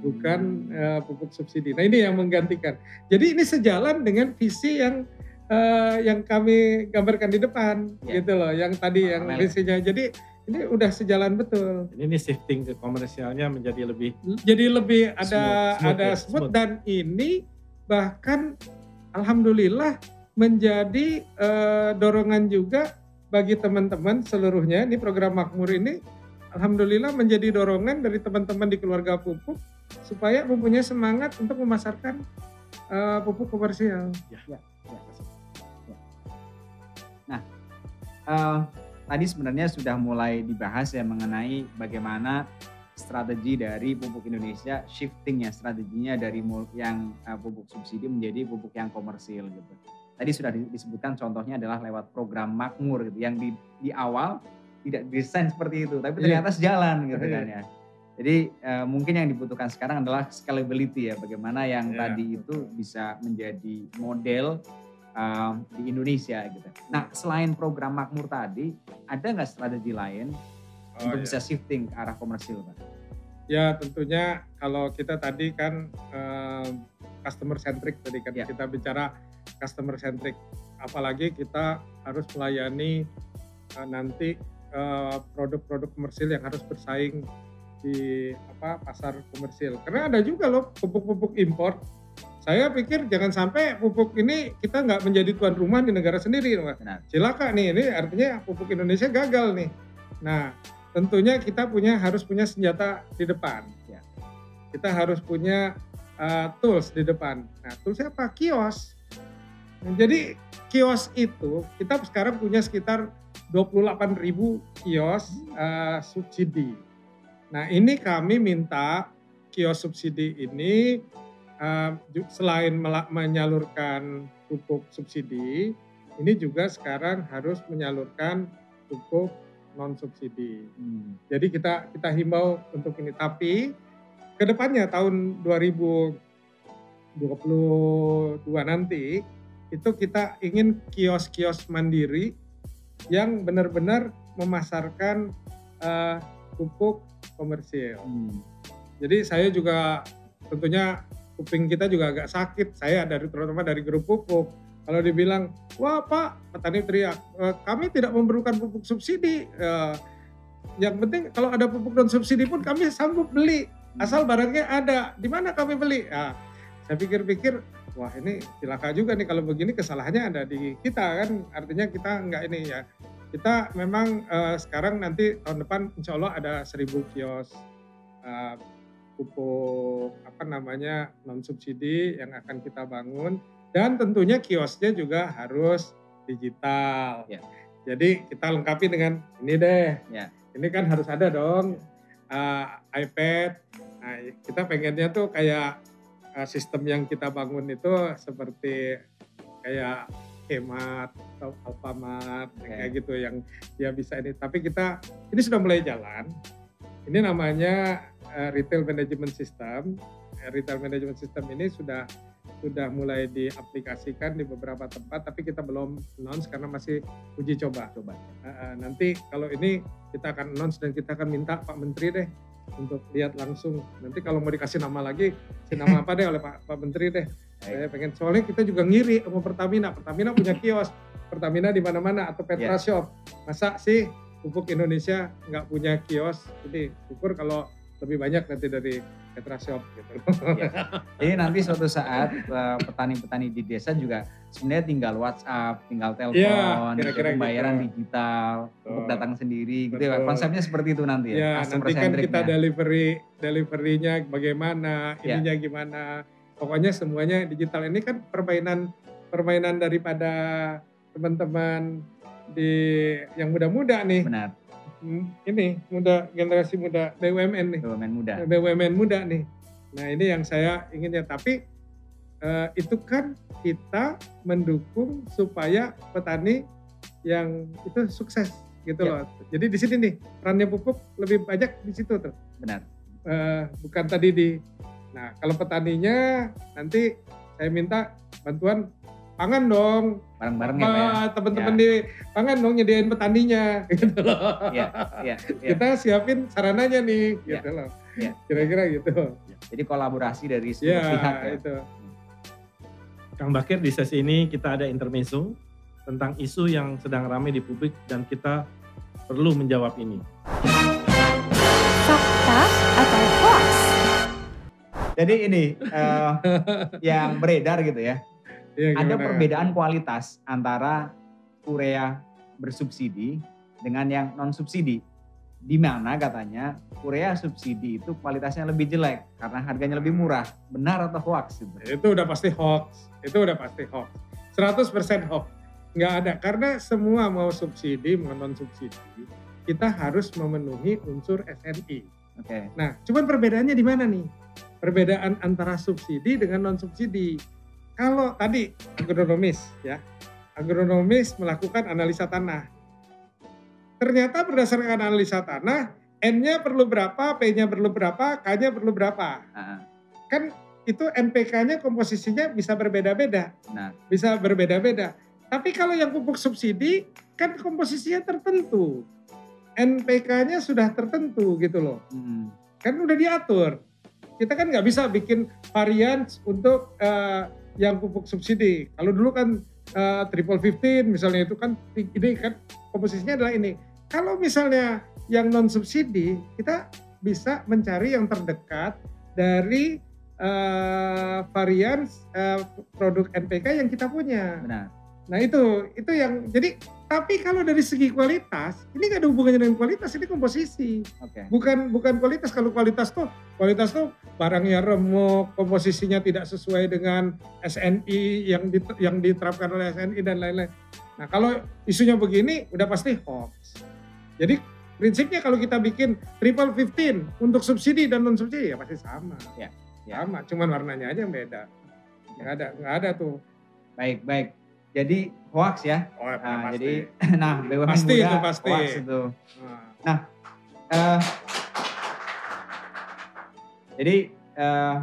bukan eh, pupuk subsidi. Nah ini yang menggantikan. Jadi ini sejalan dengan visi yang eh, yang kami gambarkan di depan, Ya. gitu loh. Yang tadi yang Paralel. visinya. Jadi ini udah sejalan betul. Ini shifting ke komersialnya menjadi lebih Jadi lebih ada Smooth, smooth ada ya, smooth smooth. dan ini bahkan alhamdulillah menjadi eh, dorongan juga bagi teman-teman seluruhnya. Ini program Makmur ini alhamdulillah menjadi dorongan dari teman-teman di keluarga pupuk supaya mempunyai semangat untuk memasarkan eh, pupuk komersial. Eh, tadi sebenarnya sudah mulai dibahas ya mengenai bagaimana strategi dari pupuk Indonesia shifting ya strateginya dari yang eh, pupuk subsidi menjadi pupuk yang komersil gitu. Tadi sudah di- disebutkan contohnya adalah lewat program Makmur gitu yang di di awal tidak desain seperti itu tapi Iya. ternyata sejalan gitu Iya. kan ya. Jadi eh, mungkin yang dibutuhkan sekarang adalah scalability ya bagaimana yang Iya, tadi itu bisa menjadi model um, di Indonesia gitu. Nah selain program Makmur tadi, ada nggak strategi lain Oh, untuk iya. bisa shifting ke arah komersil, Pak? Ya tentunya kalau kita tadi kan eh, customer centric tadi kan Ya. kita bicara customer centric, apalagi kita harus melayani eh, nanti produk-produk komersil yang harus bersaing di apa pasar komersil. Karena ada juga loh pupuk-pupuk impor. Saya pikir jangan sampai pupuk ini kita nggak menjadi tuan rumah di negara sendiri, Mas Benar. cilaka nih ini artinya pupuk Indonesia gagal nih. Nah tentunya kita punya harus punya senjata di depan. Ya. Kita harus punya uh, tools di depan. Nah toolsnya apa? Kios. Nah, jadi kios itu kita sekarang punya sekitar 28 ribu kios uh, subsidi. Nah ini kami minta kios subsidi ini uh, selain menyalurkan pupuk subsidi, ini juga sekarang harus menyalurkan pupuk non subsidi. Hmm. Jadi kita kita himbau untuk ini. Tapi ke depannya tahun 2022 nanti itu kita ingin kios-kios mandiri yang benar-benar memasarkan eh, pupuk komersil. Hmm. Jadi saya juga tentunya kuping kita juga agak sakit. Saya dari terutama dari grup pupuk. Kalau dibilang, wah Pak, petani teriak, "Eh, kami tidak memerlukan pupuk subsidi. Eh, yang penting kalau ada pupuk non subsidi pun kami sanggup beli, asal barangnya ada. Di mana kami beli? Nah, saya pikir-pikir, wah ini cilaka juga nih kalau begini kesalahannya ada di kita kan. Artinya kita nggak ini ya. Kita memang eh, sekarang nanti tahun depan insya Allah ada 1000 kios eh, pupuk apa namanya non subsidi yang akan kita bangun dan tentunya kiosnya juga harus digital. Ya. Jadi kita lengkapi dengan ini deh. Ya. Ini kan harus ada dong uh, iPad. Nah, kita pengennya tuh kayak uh, sistem yang kita bangun itu seperti kayak Hemat atau Alfamart Oke. kayak gitu yang dia bisa ini. Tapi kita ini sudah mulai jalan. Ini namanya uh, retail management system. Uh, Retail management system ini sudah sudah mulai diaplikasikan di beberapa tempat, tapi kita belum announce karena masih uji coba. Coba. Uh, uh, nanti kalau ini kita akan announce dan kita akan minta Pak Menteri deh untuk lihat langsung. Nanti kalau mau dikasih nama lagi, kasih nama apa deh oleh Pak, Pak Menteri deh. Saya pengen soalnya kita juga ngiri sama Pertamina. Pertamina punya kios, Pertamina di mana-mana atau Petra Shop. Masa sih pupuk Indonesia nggak punya kios? Jadi syukur kalau lebih banyak nanti dari Petra Shop gitu. Jadi nanti suatu saat eh, petani-petani di desa juga sebenarnya tinggal WhatsApp, tinggal telepon, Iya, kira-kira gitu, pembayaran gitu. digital untuk datang sendiri gitu ya. Konsepnya seperti itu nanti ya. Ya, nanti kan kita delivery deliverynya bagaimana, Ya. ininya gimana. Pokoknya semuanya digital. Ini kan permainan permainan daripada teman-teman di yang muda-muda nih. Benar, Hmm, Ini muda generasi muda BUMN nih. BUMN muda. BUMN muda nih. Nah, ini yang saya inginnya tapi eh, itu kan kita mendukung supaya petani yang itu sukses gitu Ya. loh. Jadi di sini nih perannya pupuk lebih banyak di situ tuh. Benar. Eh, bukan tadi di Nah, kalau petaninya nanti saya minta bantuan pangan dong. Bareng-bareng ya Pak ya. Teman-teman di pangan dong nyediain petaninya gitu loh. Iya, iya, iya. Kita siapin sarananya nih Ya. gitu loh. Ya. Kira-kira gitu. Jadi kolaborasi dari seluruh Ya, pihak ya. itu. Kang Bakir di sesi ini kita ada intermezzo tentang isu yang sedang ramai di publik dan kita perlu menjawab ini. Fakta atau? Jadi ini eh, yang beredar gitu ya. Iya, Ada perbedaan kualitas antara urea bersubsidi dengan yang non subsidi. Di mana katanya urea subsidi itu kualitasnya lebih jelek karena harganya lebih murah. Benar atau hoax itu? Itu udah pasti hoax. Itu udah pasti hoax. 100% hoax. Nggak ada. Karena semua mau subsidi, mau non subsidi, kita harus memenuhi unsur SNI. Oke. Nah, cuman perbedaannya di mana nih? Perbedaan antara subsidi dengan non subsidi. Kalau tadi agronomis ya, agronomis melakukan analisa tanah. Ternyata berdasarkan analisa tanah, N-nya perlu berapa, P-nya perlu berapa, K-nya perlu berapa. Kan itu NPK-nya komposisinya bisa berbeda-beda, Nah, bisa berbeda-beda. Tapi kalau yang pupuk subsidi kan komposisinya tertentu. NPK-nya sudah tertentu gitu loh mm, kan udah diatur. Kita kan nggak bisa bikin varian untuk eh, yang pupuk subsidi. Kalau dulu kan eh, triple fifteen misalnya itu kan ini kan komposisinya adalah ini. Kalau misalnya yang non subsidi, kita bisa mencari yang terdekat dari eh, varian eh, produk NPK yang kita punya. benar. Nah itu itu yang jadi tapi kalau dari segi kualitas ini nggak ada hubungannya dengan kualitas ini komposisi. Oke. bukan bukan kualitas. Kalau kualitas tuh kualitas tuh barangnya remuk komposisinya tidak sesuai dengan SNI yang dit- yang diterapkan oleh SNI dan lain-lain. Nah kalau isunya begini udah pasti hoax. Jadi prinsipnya kalau kita bikin triple fifteen untuk subsidi dan non subsidi ya pasti sama. Ya, ya. sama cuman warnanya aja yang beda. Nggak ada nggak ada tuh. Baik, baik. Jadi hoax ya. oh, Nah, pasti. jadi nah BUMN Pasti muda itu, pasti. hoax itu. Nah, Eh, jadi eh,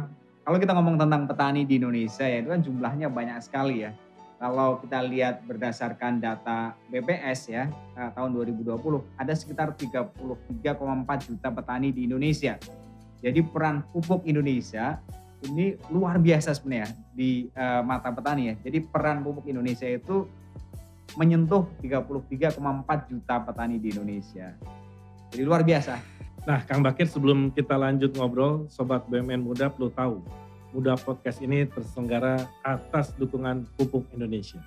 kalau kita ngomong tentang petani di Indonesia ya itu kan jumlahnya banyak sekali ya. Kalau kita lihat berdasarkan data BPS ya eh, tahun 2020 ada sekitar 33,4 juta petani di Indonesia. Jadi peran pupuk Indonesia ini luar biasa sebenarnya di eh, mata petani ya. Jadi peran pupuk Indonesia itu menyentuh 33,4 juta petani di Indonesia. Jadi luar biasa. Nah, Kang Bakir sebelum kita lanjut ngobrol, Sobat BUMN Muda perlu tahu, Muda Podcast ini terselenggara atas dukungan Pupuk Indonesia.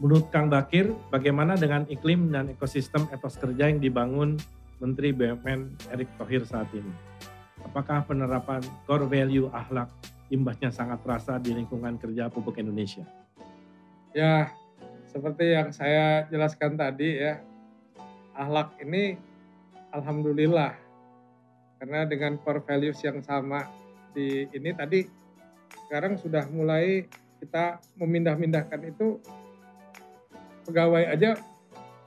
Menurut Kang Bakir, bagaimana dengan iklim dan ekosistem etos kerja yang dibangun Menteri BUMN Erick Thohir saat ini? Apakah penerapan core value akhlak imbasnya sangat terasa di lingkungan kerja pupuk Indonesia? Ya, seperti yang saya jelaskan tadi ya, ahlak ini alhamdulillah karena dengan core values yang sama di ini tadi sekarang sudah mulai kita memindah-mindahkan itu pegawai aja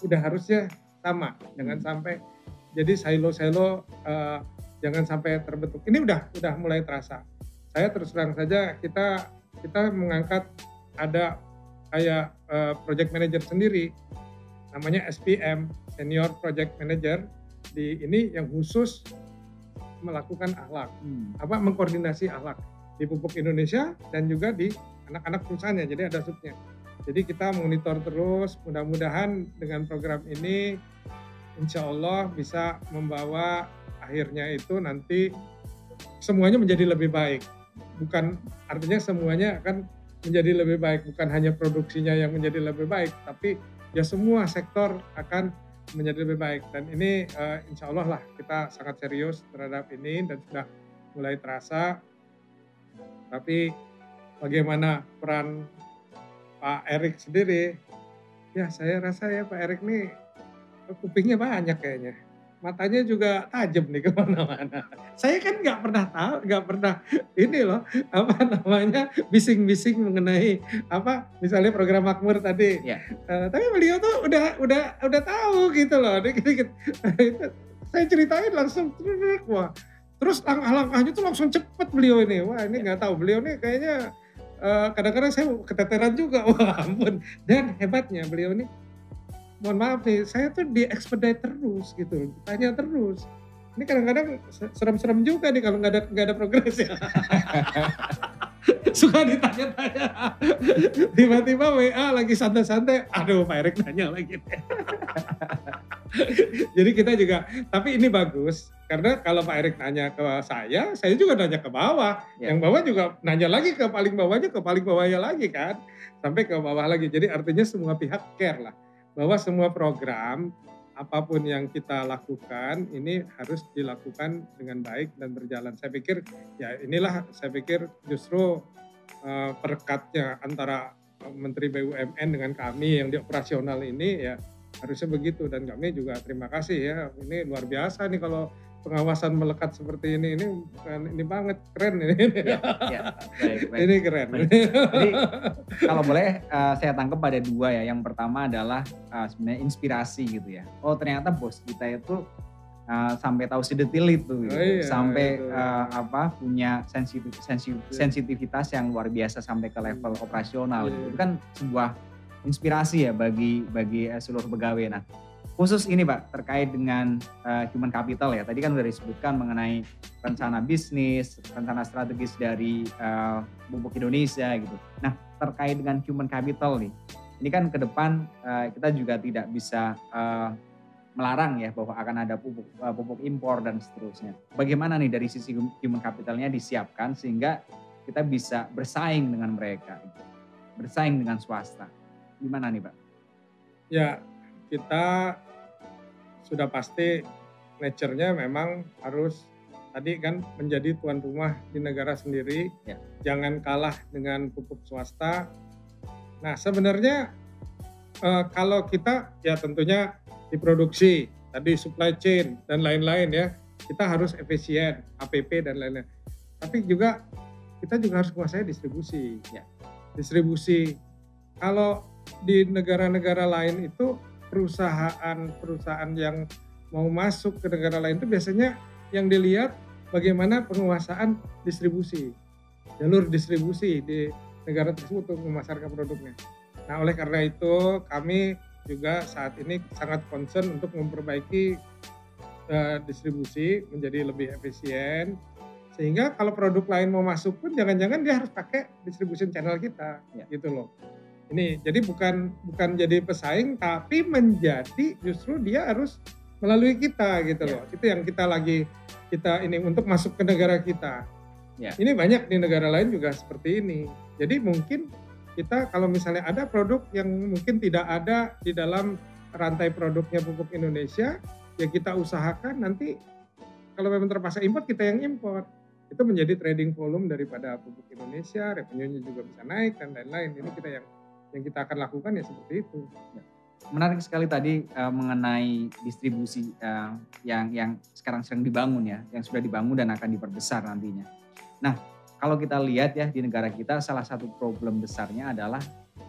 udah harusnya sama jangan sampai jadi silo-silo eh, jangan sampai terbentuk. Ini udah udah mulai terasa. Saya terus terang saja kita kita mengangkat ada kayak eh, project manager sendiri. Namanya SPM senior project manager di ini yang khusus melakukan akhlak. Hmm. apa mengkoordinasi akhlak di pupuk Indonesia dan juga di anak-anak perusahaannya. Jadi ada subnya. Jadi kita monitor terus mudah-mudahan dengan program ini insya Allah bisa membawa akhirnya itu nanti semuanya menjadi lebih baik. Bukan artinya semuanya akan menjadi lebih baik. Bukan hanya produksinya yang menjadi lebih baik tapi ya semua sektor akan menjadi lebih baik. Dan ini eh, insya Allah lah kita sangat serius terhadap ini dan sudah mulai terasa. Tapi bagaimana peran Pak Erik sendiri? Ya saya rasa ya Pak Erik nih kupingnya banyak kayaknya. Matanya juga tajam nih ke mana-mana. Saya kan nggak pernah tahu nggak pernah ini loh apa namanya bising-bising mengenai apa misalnya program makmur tadi. Ya. Eh, tapi beliau tuh udah udah udah tahu gitu loh dikit-dikit. Itu saya ceritain langsung wah. Terus langkah-langkahnya tuh langsung cepet beliau ini. Wah ini nggak tahu beliau nih kayaknya eh, kadang-kadang saya keteteran juga. Wah ampun. Dan hebatnya beliau ini mohon maaf nih saya tuh di expedite terus gitu tanya terus. Ini kadang-kadang se- serem-serem juga nih kalau nggak ada nggak ada progres ya. Suka ditanya-tanya. Tiba-tiba WA lagi santai-santai aduh Pak Erik nanya lagi. Jadi kita juga tapi ini bagus karena kalau Pak Erik nanya ke saya saya juga nanya ke bawah. Ya. yang bawah juga nanya lagi ke paling bawahnya ke paling bawahnya lagi kan sampai ke bawah lagi. Jadi artinya semua pihak care lah bahwa semua program apa pun yang kita lakukan ini harus dilakukan dengan baik dan berjalan. Saya pikir ya inilah saya pikir justru eh, perekatnya antara eh, Menteri BUMN dengan kami yang di operasional ini ya harusnya begitu dan kami juga terima kasih ya ini luar biasa nih kalau pengawasan melekat seperti ini ini bukan ini banget keren ini Ya, ya. Baik, baik. ini keren Jadi kalau boleh eh, saya tangkap pada dua ya. Yang pertama adalah eh, sebenarnya inspirasi gitu ya. Oh ternyata bos kita itu eh, sampai tahu sedetil itu, gitu. Oh iya, sampai itu. eh, apa punya sensitif, sensi- sensitivitas yang luar biasa sampai ke level operasional. Iya. Gitu. Itu kan sebuah inspirasi ya bagi bagi seluruh pegawai. Nah khusus ini Pak terkait dengan eh, human capital ya. Tadi kan sudah disebutkan mengenai rencana bisnis, rencana strategis dari pupuk Indonesia gitu. Nah terkait dengan human capital nih, ini kan ke depan eh, kita juga tidak bisa eh, melarang ya bahwa akan ada pupuk eh, pupuk impor dan seterusnya. Bagaimana nih dari sisi hum- human capitalnya disiapkan sehingga kita bisa bersaing dengan mereka, gitu. bersaing dengan swasta. Gimana nih Pak? Ya, kita sudah pasti nature-nya memang harus tadi kan menjadi tuan rumah di negara sendiri. Ya. Jangan kalah dengan pupuk swasta. Nah, sebenarnya eh, kalau kita ya tentunya diproduksi, tadi supply chain dan lain-lain ya, kita harus efisien, APP dan lain-lain. Tapi juga kita juga harus menguasai distribusi. Ya. Distribusi. Kalau di negara-negara lain itu perusahaan-perusahaan yang mau masuk ke negara lain itu biasanya yang dilihat bagaimana penguasaan distribusi, jalur distribusi di negara tersebut untuk memasarkan produknya. Nah, oleh karena itu kami juga saat ini sangat concern untuk memperbaiki eh, distribusi menjadi lebih efisien sehingga kalau produk lain mau masuk pun jangan-jangan dia harus pakai distribution channel kita Ya. gitu loh. Ini jadi bukan bukan jadi pesaing tapi menjadi justru dia harus melalui kita gitu Ya. loh. Itu yang kita lagi kita ini untuk masuk ke negara kita. Ya. Ini banyak di negara lain juga seperti ini. Jadi mungkin kita kalau misalnya ada produk yang mungkin tidak ada di dalam rantai produknya pupuk Indonesia, ya kita usahakan nanti kalau memang terpaksa impor kita yang impor. itu menjadi trading volume daripada pupuk Indonesia, revenue-nya juga bisa naik dan lain-lain. Ini kita yang yang kita akan lakukan ya seperti itu. Menarik sekali tadi uh, mengenai distribusi uh, yang yang sekarang sedang dibangun ya, yang sudah dibangun dan akan diperbesar nantinya. Nah, kalau kita lihat ya di negara kita salah satu problem besarnya adalah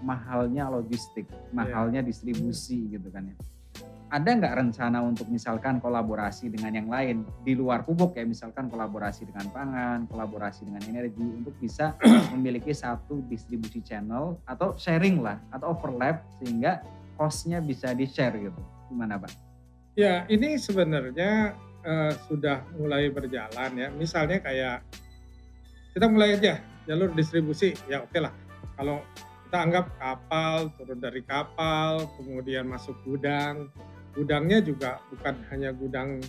mahalnya logistik, mahalnya distribusi gitu kan ya ada nggak rencana untuk misalkan kolaborasi dengan yang lain? Di luar pupuk ya misalkan kolaborasi dengan pangan, kolaborasi dengan energi untuk bisa memiliki satu distribusi channel atau sharing lah atau overlap sehingga costnya bisa di share gitu. Gimana pak? Ya ini sebenarnya uh, sudah mulai berjalan ya. Misalnya kayak kita mulai aja jalur distribusi. Ya oke okay lah. Kalau kita anggap kapal turun dari kapal kemudian masuk gudang gudangnya juga bukan hanya gudang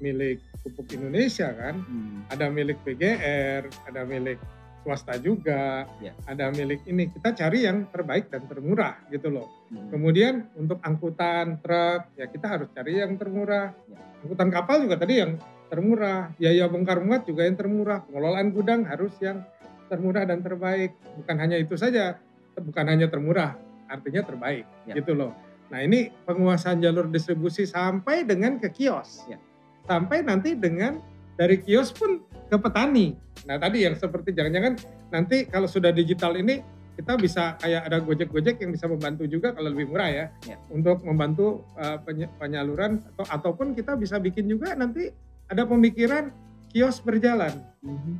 milik pupuk Indonesia kan, hmm. ada milik PGR, ada milik swasta juga, yeah. ada milik ini. Kita cari yang terbaik dan termurah gitu loh. Hmm. Kemudian untuk angkutan truk ya kita harus cari yang termurah. Yeah. Angkutan kapal juga tadi yang termurah, biaya bongkar muat juga yang termurah. Pengelolaan gudang harus yang termurah dan terbaik. Bukan hanya itu saja, bukan hanya termurah, artinya terbaik yeah. gitu loh. Nah ini penguasaan jalur distribusi sampai dengan ke kios. Ya. Sampai nanti dengan dari kios pun ke petani. Nah tadi yang seperti jangan-jangan nanti kalau sudah digital ini kita bisa kayak ada gojek-gojek yang bisa membantu juga kalau lebih murah ya, ya. untuk membantu uh, penyaluran atau ataupun kita bisa bikin juga nanti ada pemikiran kios berjalan. Mm -hmm.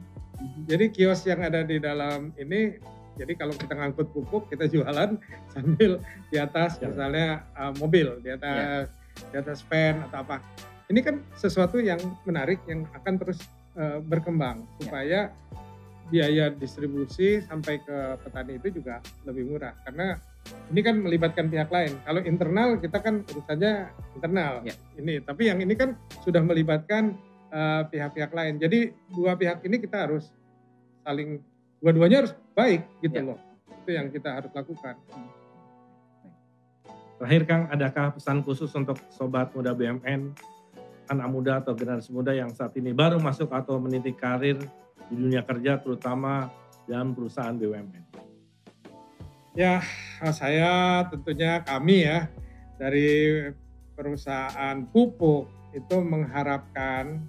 Jadi kios yang ada di dalam ini jadi kalau kita ngangkut pupuk kita jualan sambil di atas ya. misalnya uh, mobil, di atas ya. di atas van atau apa. Ini kan sesuatu yang menarik yang akan terus uh, berkembang ya. supaya biaya distribusi sampai ke petani itu juga lebih murah karena ini kan melibatkan pihak lain. Kalau internal kita kan urusannya internal. Ya. Ini tapi yang ini kan sudah melibatkan uh, pihak-pihak uh, lain. Jadi dua pihak ini kita harus saling dua-duanya harus baik gitu ya. loh. Itu yang kita harus lakukan. Terakhir Kang, adakah pesan khusus untuk sobat muda BMN, anak muda atau generasi muda yang saat ini baru masuk atau meniti karir di dunia kerja terutama dalam perusahaan BUMN? Ya, saya tentunya kami ya dari perusahaan pupuk itu mengharapkan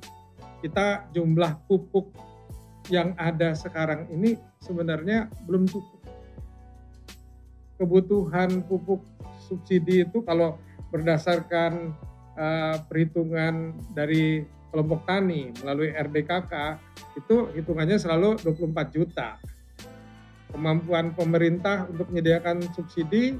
kita jumlah pupuk yang ada sekarang ini sebenarnya belum cukup. Kebutuhan pupuk subsidi itu kalau berdasarkan uh, perhitungan dari kelompok tani melalui RDKK itu hitungannya selalu 24 juta. Kemampuan pemerintah untuk menyediakan subsidi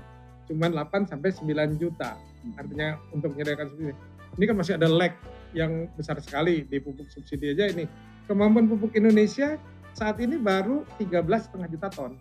cuma 8 sampai 9 juta. Artinya untuk menyediakan subsidi. Ini kan masih ada lag yang besar sekali di pupuk subsidi aja ini kemampuan pupuk Indonesia saat ini baru 13,5 juta ton.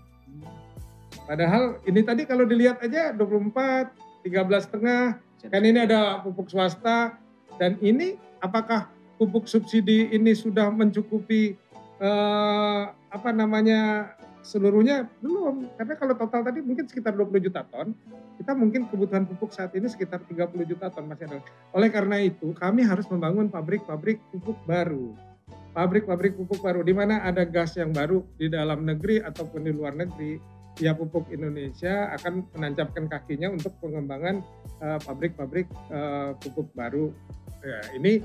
Padahal ini tadi kalau dilihat aja 24, 13 setengah, kan ini ada pupuk swasta. Dan ini apakah pupuk subsidi ini sudah mencukupi eh, apa namanya seluruhnya? Belum. Karena kalau total tadi mungkin sekitar 20 juta ton. Kita mungkin kebutuhan pupuk saat ini sekitar 30 juta ton ada oleh karena itu kami harus membangun pabrik-pabrik pupuk baru pabrik-pabrik pupuk baru. Di mana ada gas yang baru di dalam negeri ataupun di luar negeri ya pupuk Indonesia akan menancapkan kakinya untuk pengembangan eh, pabrik-pabrik uh, uh, pupuk baru. Ya, ini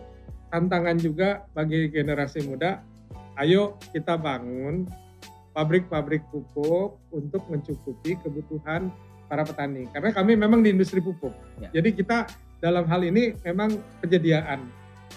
tantangan juga bagi generasi muda. Ayo kita bangun pabrik-pabrik pupuk untuk mencukupi kebutuhan para petani. Karena kami memang di industri pupuk. Ya. jadi kita dalam hal ini memang penyediaan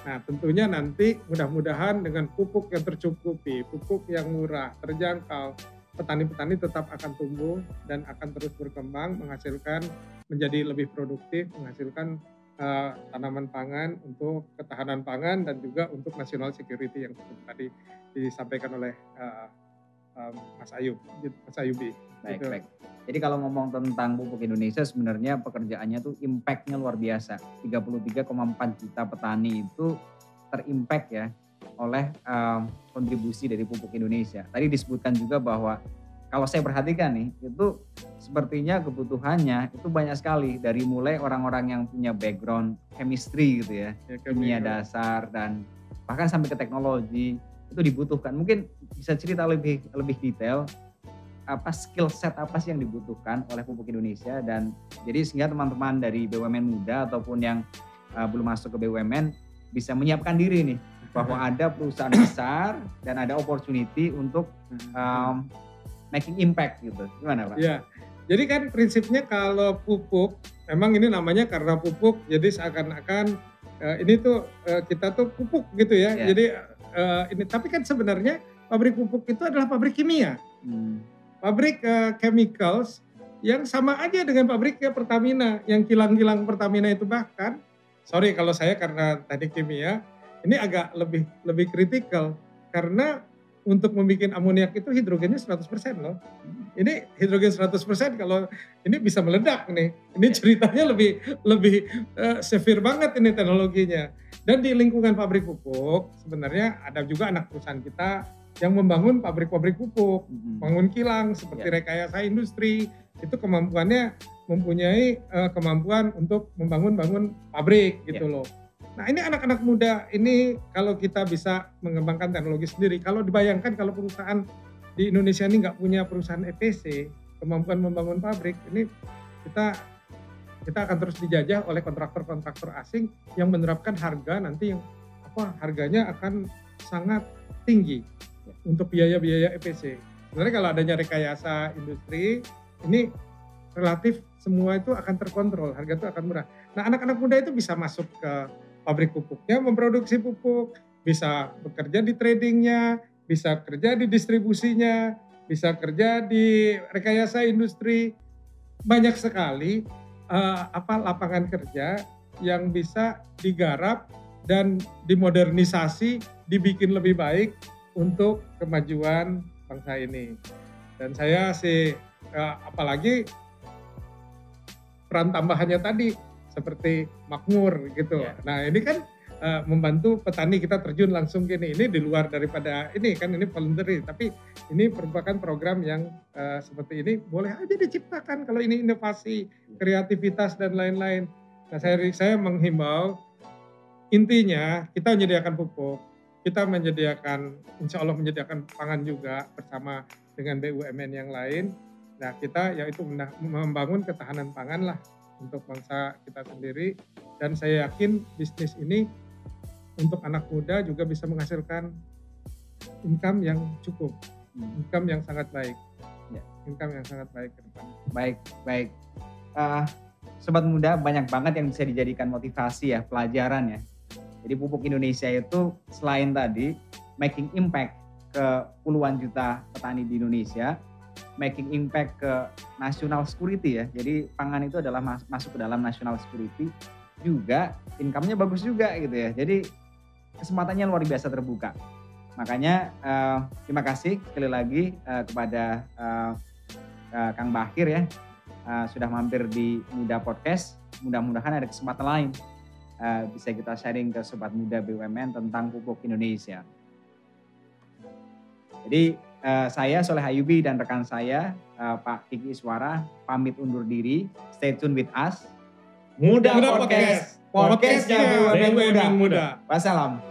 Nah, tentunya nanti mudah-mudahan dengan pupuk yang tercukupi, pupuk yang murah, terjangkau, petani-petani tetap akan tumbuh dan akan terus berkembang, menghasilkan menjadi lebih produktif, menghasilkan uh, tanaman pangan untuk ketahanan pangan dan juga untuk national security yang tadi disampaikan oleh uh, um, Mas Ayub, Mas Ayubi. Baik, gitu. baik. Jadi kalau ngomong tentang pupuk Indonesia sebenarnya pekerjaannya tuh impactnya luar biasa. 33,4 juta petani itu terimpact ya oleh um, kontribusi dari pupuk Indonesia. Tadi disebutkan juga bahwa kalau saya perhatikan nih itu sepertinya kebutuhannya itu banyak sekali dari mulai orang-orang yang punya background chemistry gitu ya, ya kimia dasar dan bahkan sampai ke teknologi itu dibutuhkan. Mungkin bisa cerita lebih lebih detail apa skill set apa sih yang dibutuhkan oleh pupuk Indonesia dan jadi sehingga teman-teman dari BUMN muda ataupun yang uh, belum masuk ke BUMN bisa menyiapkan diri nih bahwa ada perusahaan besar dan ada opportunity untuk um, making impact gitu. Gimana Pak? Ya, jadi kan prinsipnya kalau pupuk, memang ini namanya karena pupuk, jadi seakan-akan uh, ini tuh uh, kita tuh pupuk gitu ya. Ya. Jadi uh, ini, tapi kan sebenarnya pabrik pupuk itu adalah pabrik kimia, Hmm. pabrik uh, chemicals yang sama aja dengan pabriknya Pertamina, yang kilang-kilang Pertamina itu bahkan, sorry kalau saya karena tadi kimia, ini agak lebih lebih kritikal. Karena untuk membuat amoniak itu hidrogennya 100% loh. Ini hidrogen 100% kalau ini bisa meledak nih. Ini ceritanya lebih lebih eh, severe banget ini teknologinya. Dan di lingkungan pabrik pupuk sebenarnya ada juga anak perusahaan kita yang membangun pabrik-pabrik pupuk, Hmm. bangun kilang seperti Ya. rekayasa industri. Itu kemampuannya mempunyai eh, kemampuan untuk membangun-bangun pabrik gitu Ya. loh. Nah ini anak-anak muda ini kalau kita bisa mengembangkan teknologi sendiri, kalau dibayangkan kalau perusahaan di Indonesia ini nggak punya perusahaan EPC, kemampuan membangun pabrik, ini kita kita akan terus dijajah oleh kontraktor-kontraktor asing yang menerapkan harga nanti yang apa harganya akan sangat tinggi untuk biaya-biaya EPC. Sebenarnya kalau adanya rekayasa industri ini relatif semua itu akan terkontrol, harga itu akan murah. Nah anak-anak muda itu bisa masuk ke pabrik pupuknya, memproduksi pupuk, bisa bekerja di tradingnya, bisa kerja di distribusinya, bisa kerja di rekayasa industri. Banyak sekali eh, apa lapangan kerja yang bisa digarap dan dimodernisasi, dibikin lebih baik untuk kemajuan bangsa ini. Dan saya sih eh, apalagi peran tambahannya tadi seperti makmur gitu. Ya. Nah ini kan eh, membantu petani kita terjun langsung gini. Ini di luar daripada ini kan ini voluntary, tapi ini merupakan program yang eh, seperti ini boleh aja diciptakan kalau ini inovasi, kreativitas dan lain-lain. Nah saya saya menghimbau intinya kita menyediakan pupuk, kita menyediakan insya Allah menyediakan pangan juga bersama dengan BUMN yang lain. Nah kita yaitu membangun ketahanan pangan lah untuk bangsa kita sendiri dan saya yakin bisnis ini untuk anak muda juga bisa menghasilkan income yang cukup, Hmm. income yang sangat baik, Ya. income yang sangat baik ke depan. Baik, baik. Eh, sobat muda banyak banget yang bisa dijadikan motivasi ya, pelajaran ya. Jadi pupuk Indonesia itu selain tadi making impact ke puluhan juta petani di Indonesia, making impact ke national security ya. Jadi pangan itu adalah mas- masuk ke dalam national security juga income-nya bagus juga gitu ya. Jadi kesempatannya luar biasa terbuka. Makanya eh, terima kasih sekali lagi eh, kepada eh, eh, Kang Bakir ya eh, sudah mampir di Muda Podcast. Mudah-mudahan ada kesempatan lain eh, bisa kita sharing ke sobat muda BUMN tentang pupuk Indonesia. Jadi eh, saya Soleh Ayubi dan rekan saya eh, Pak Kiki Iswara pamit undur diri. Stay tune with us. Muda Muda Podcast. Podcastnya Podcastnya BUMN Muda. Muda. Wassalam.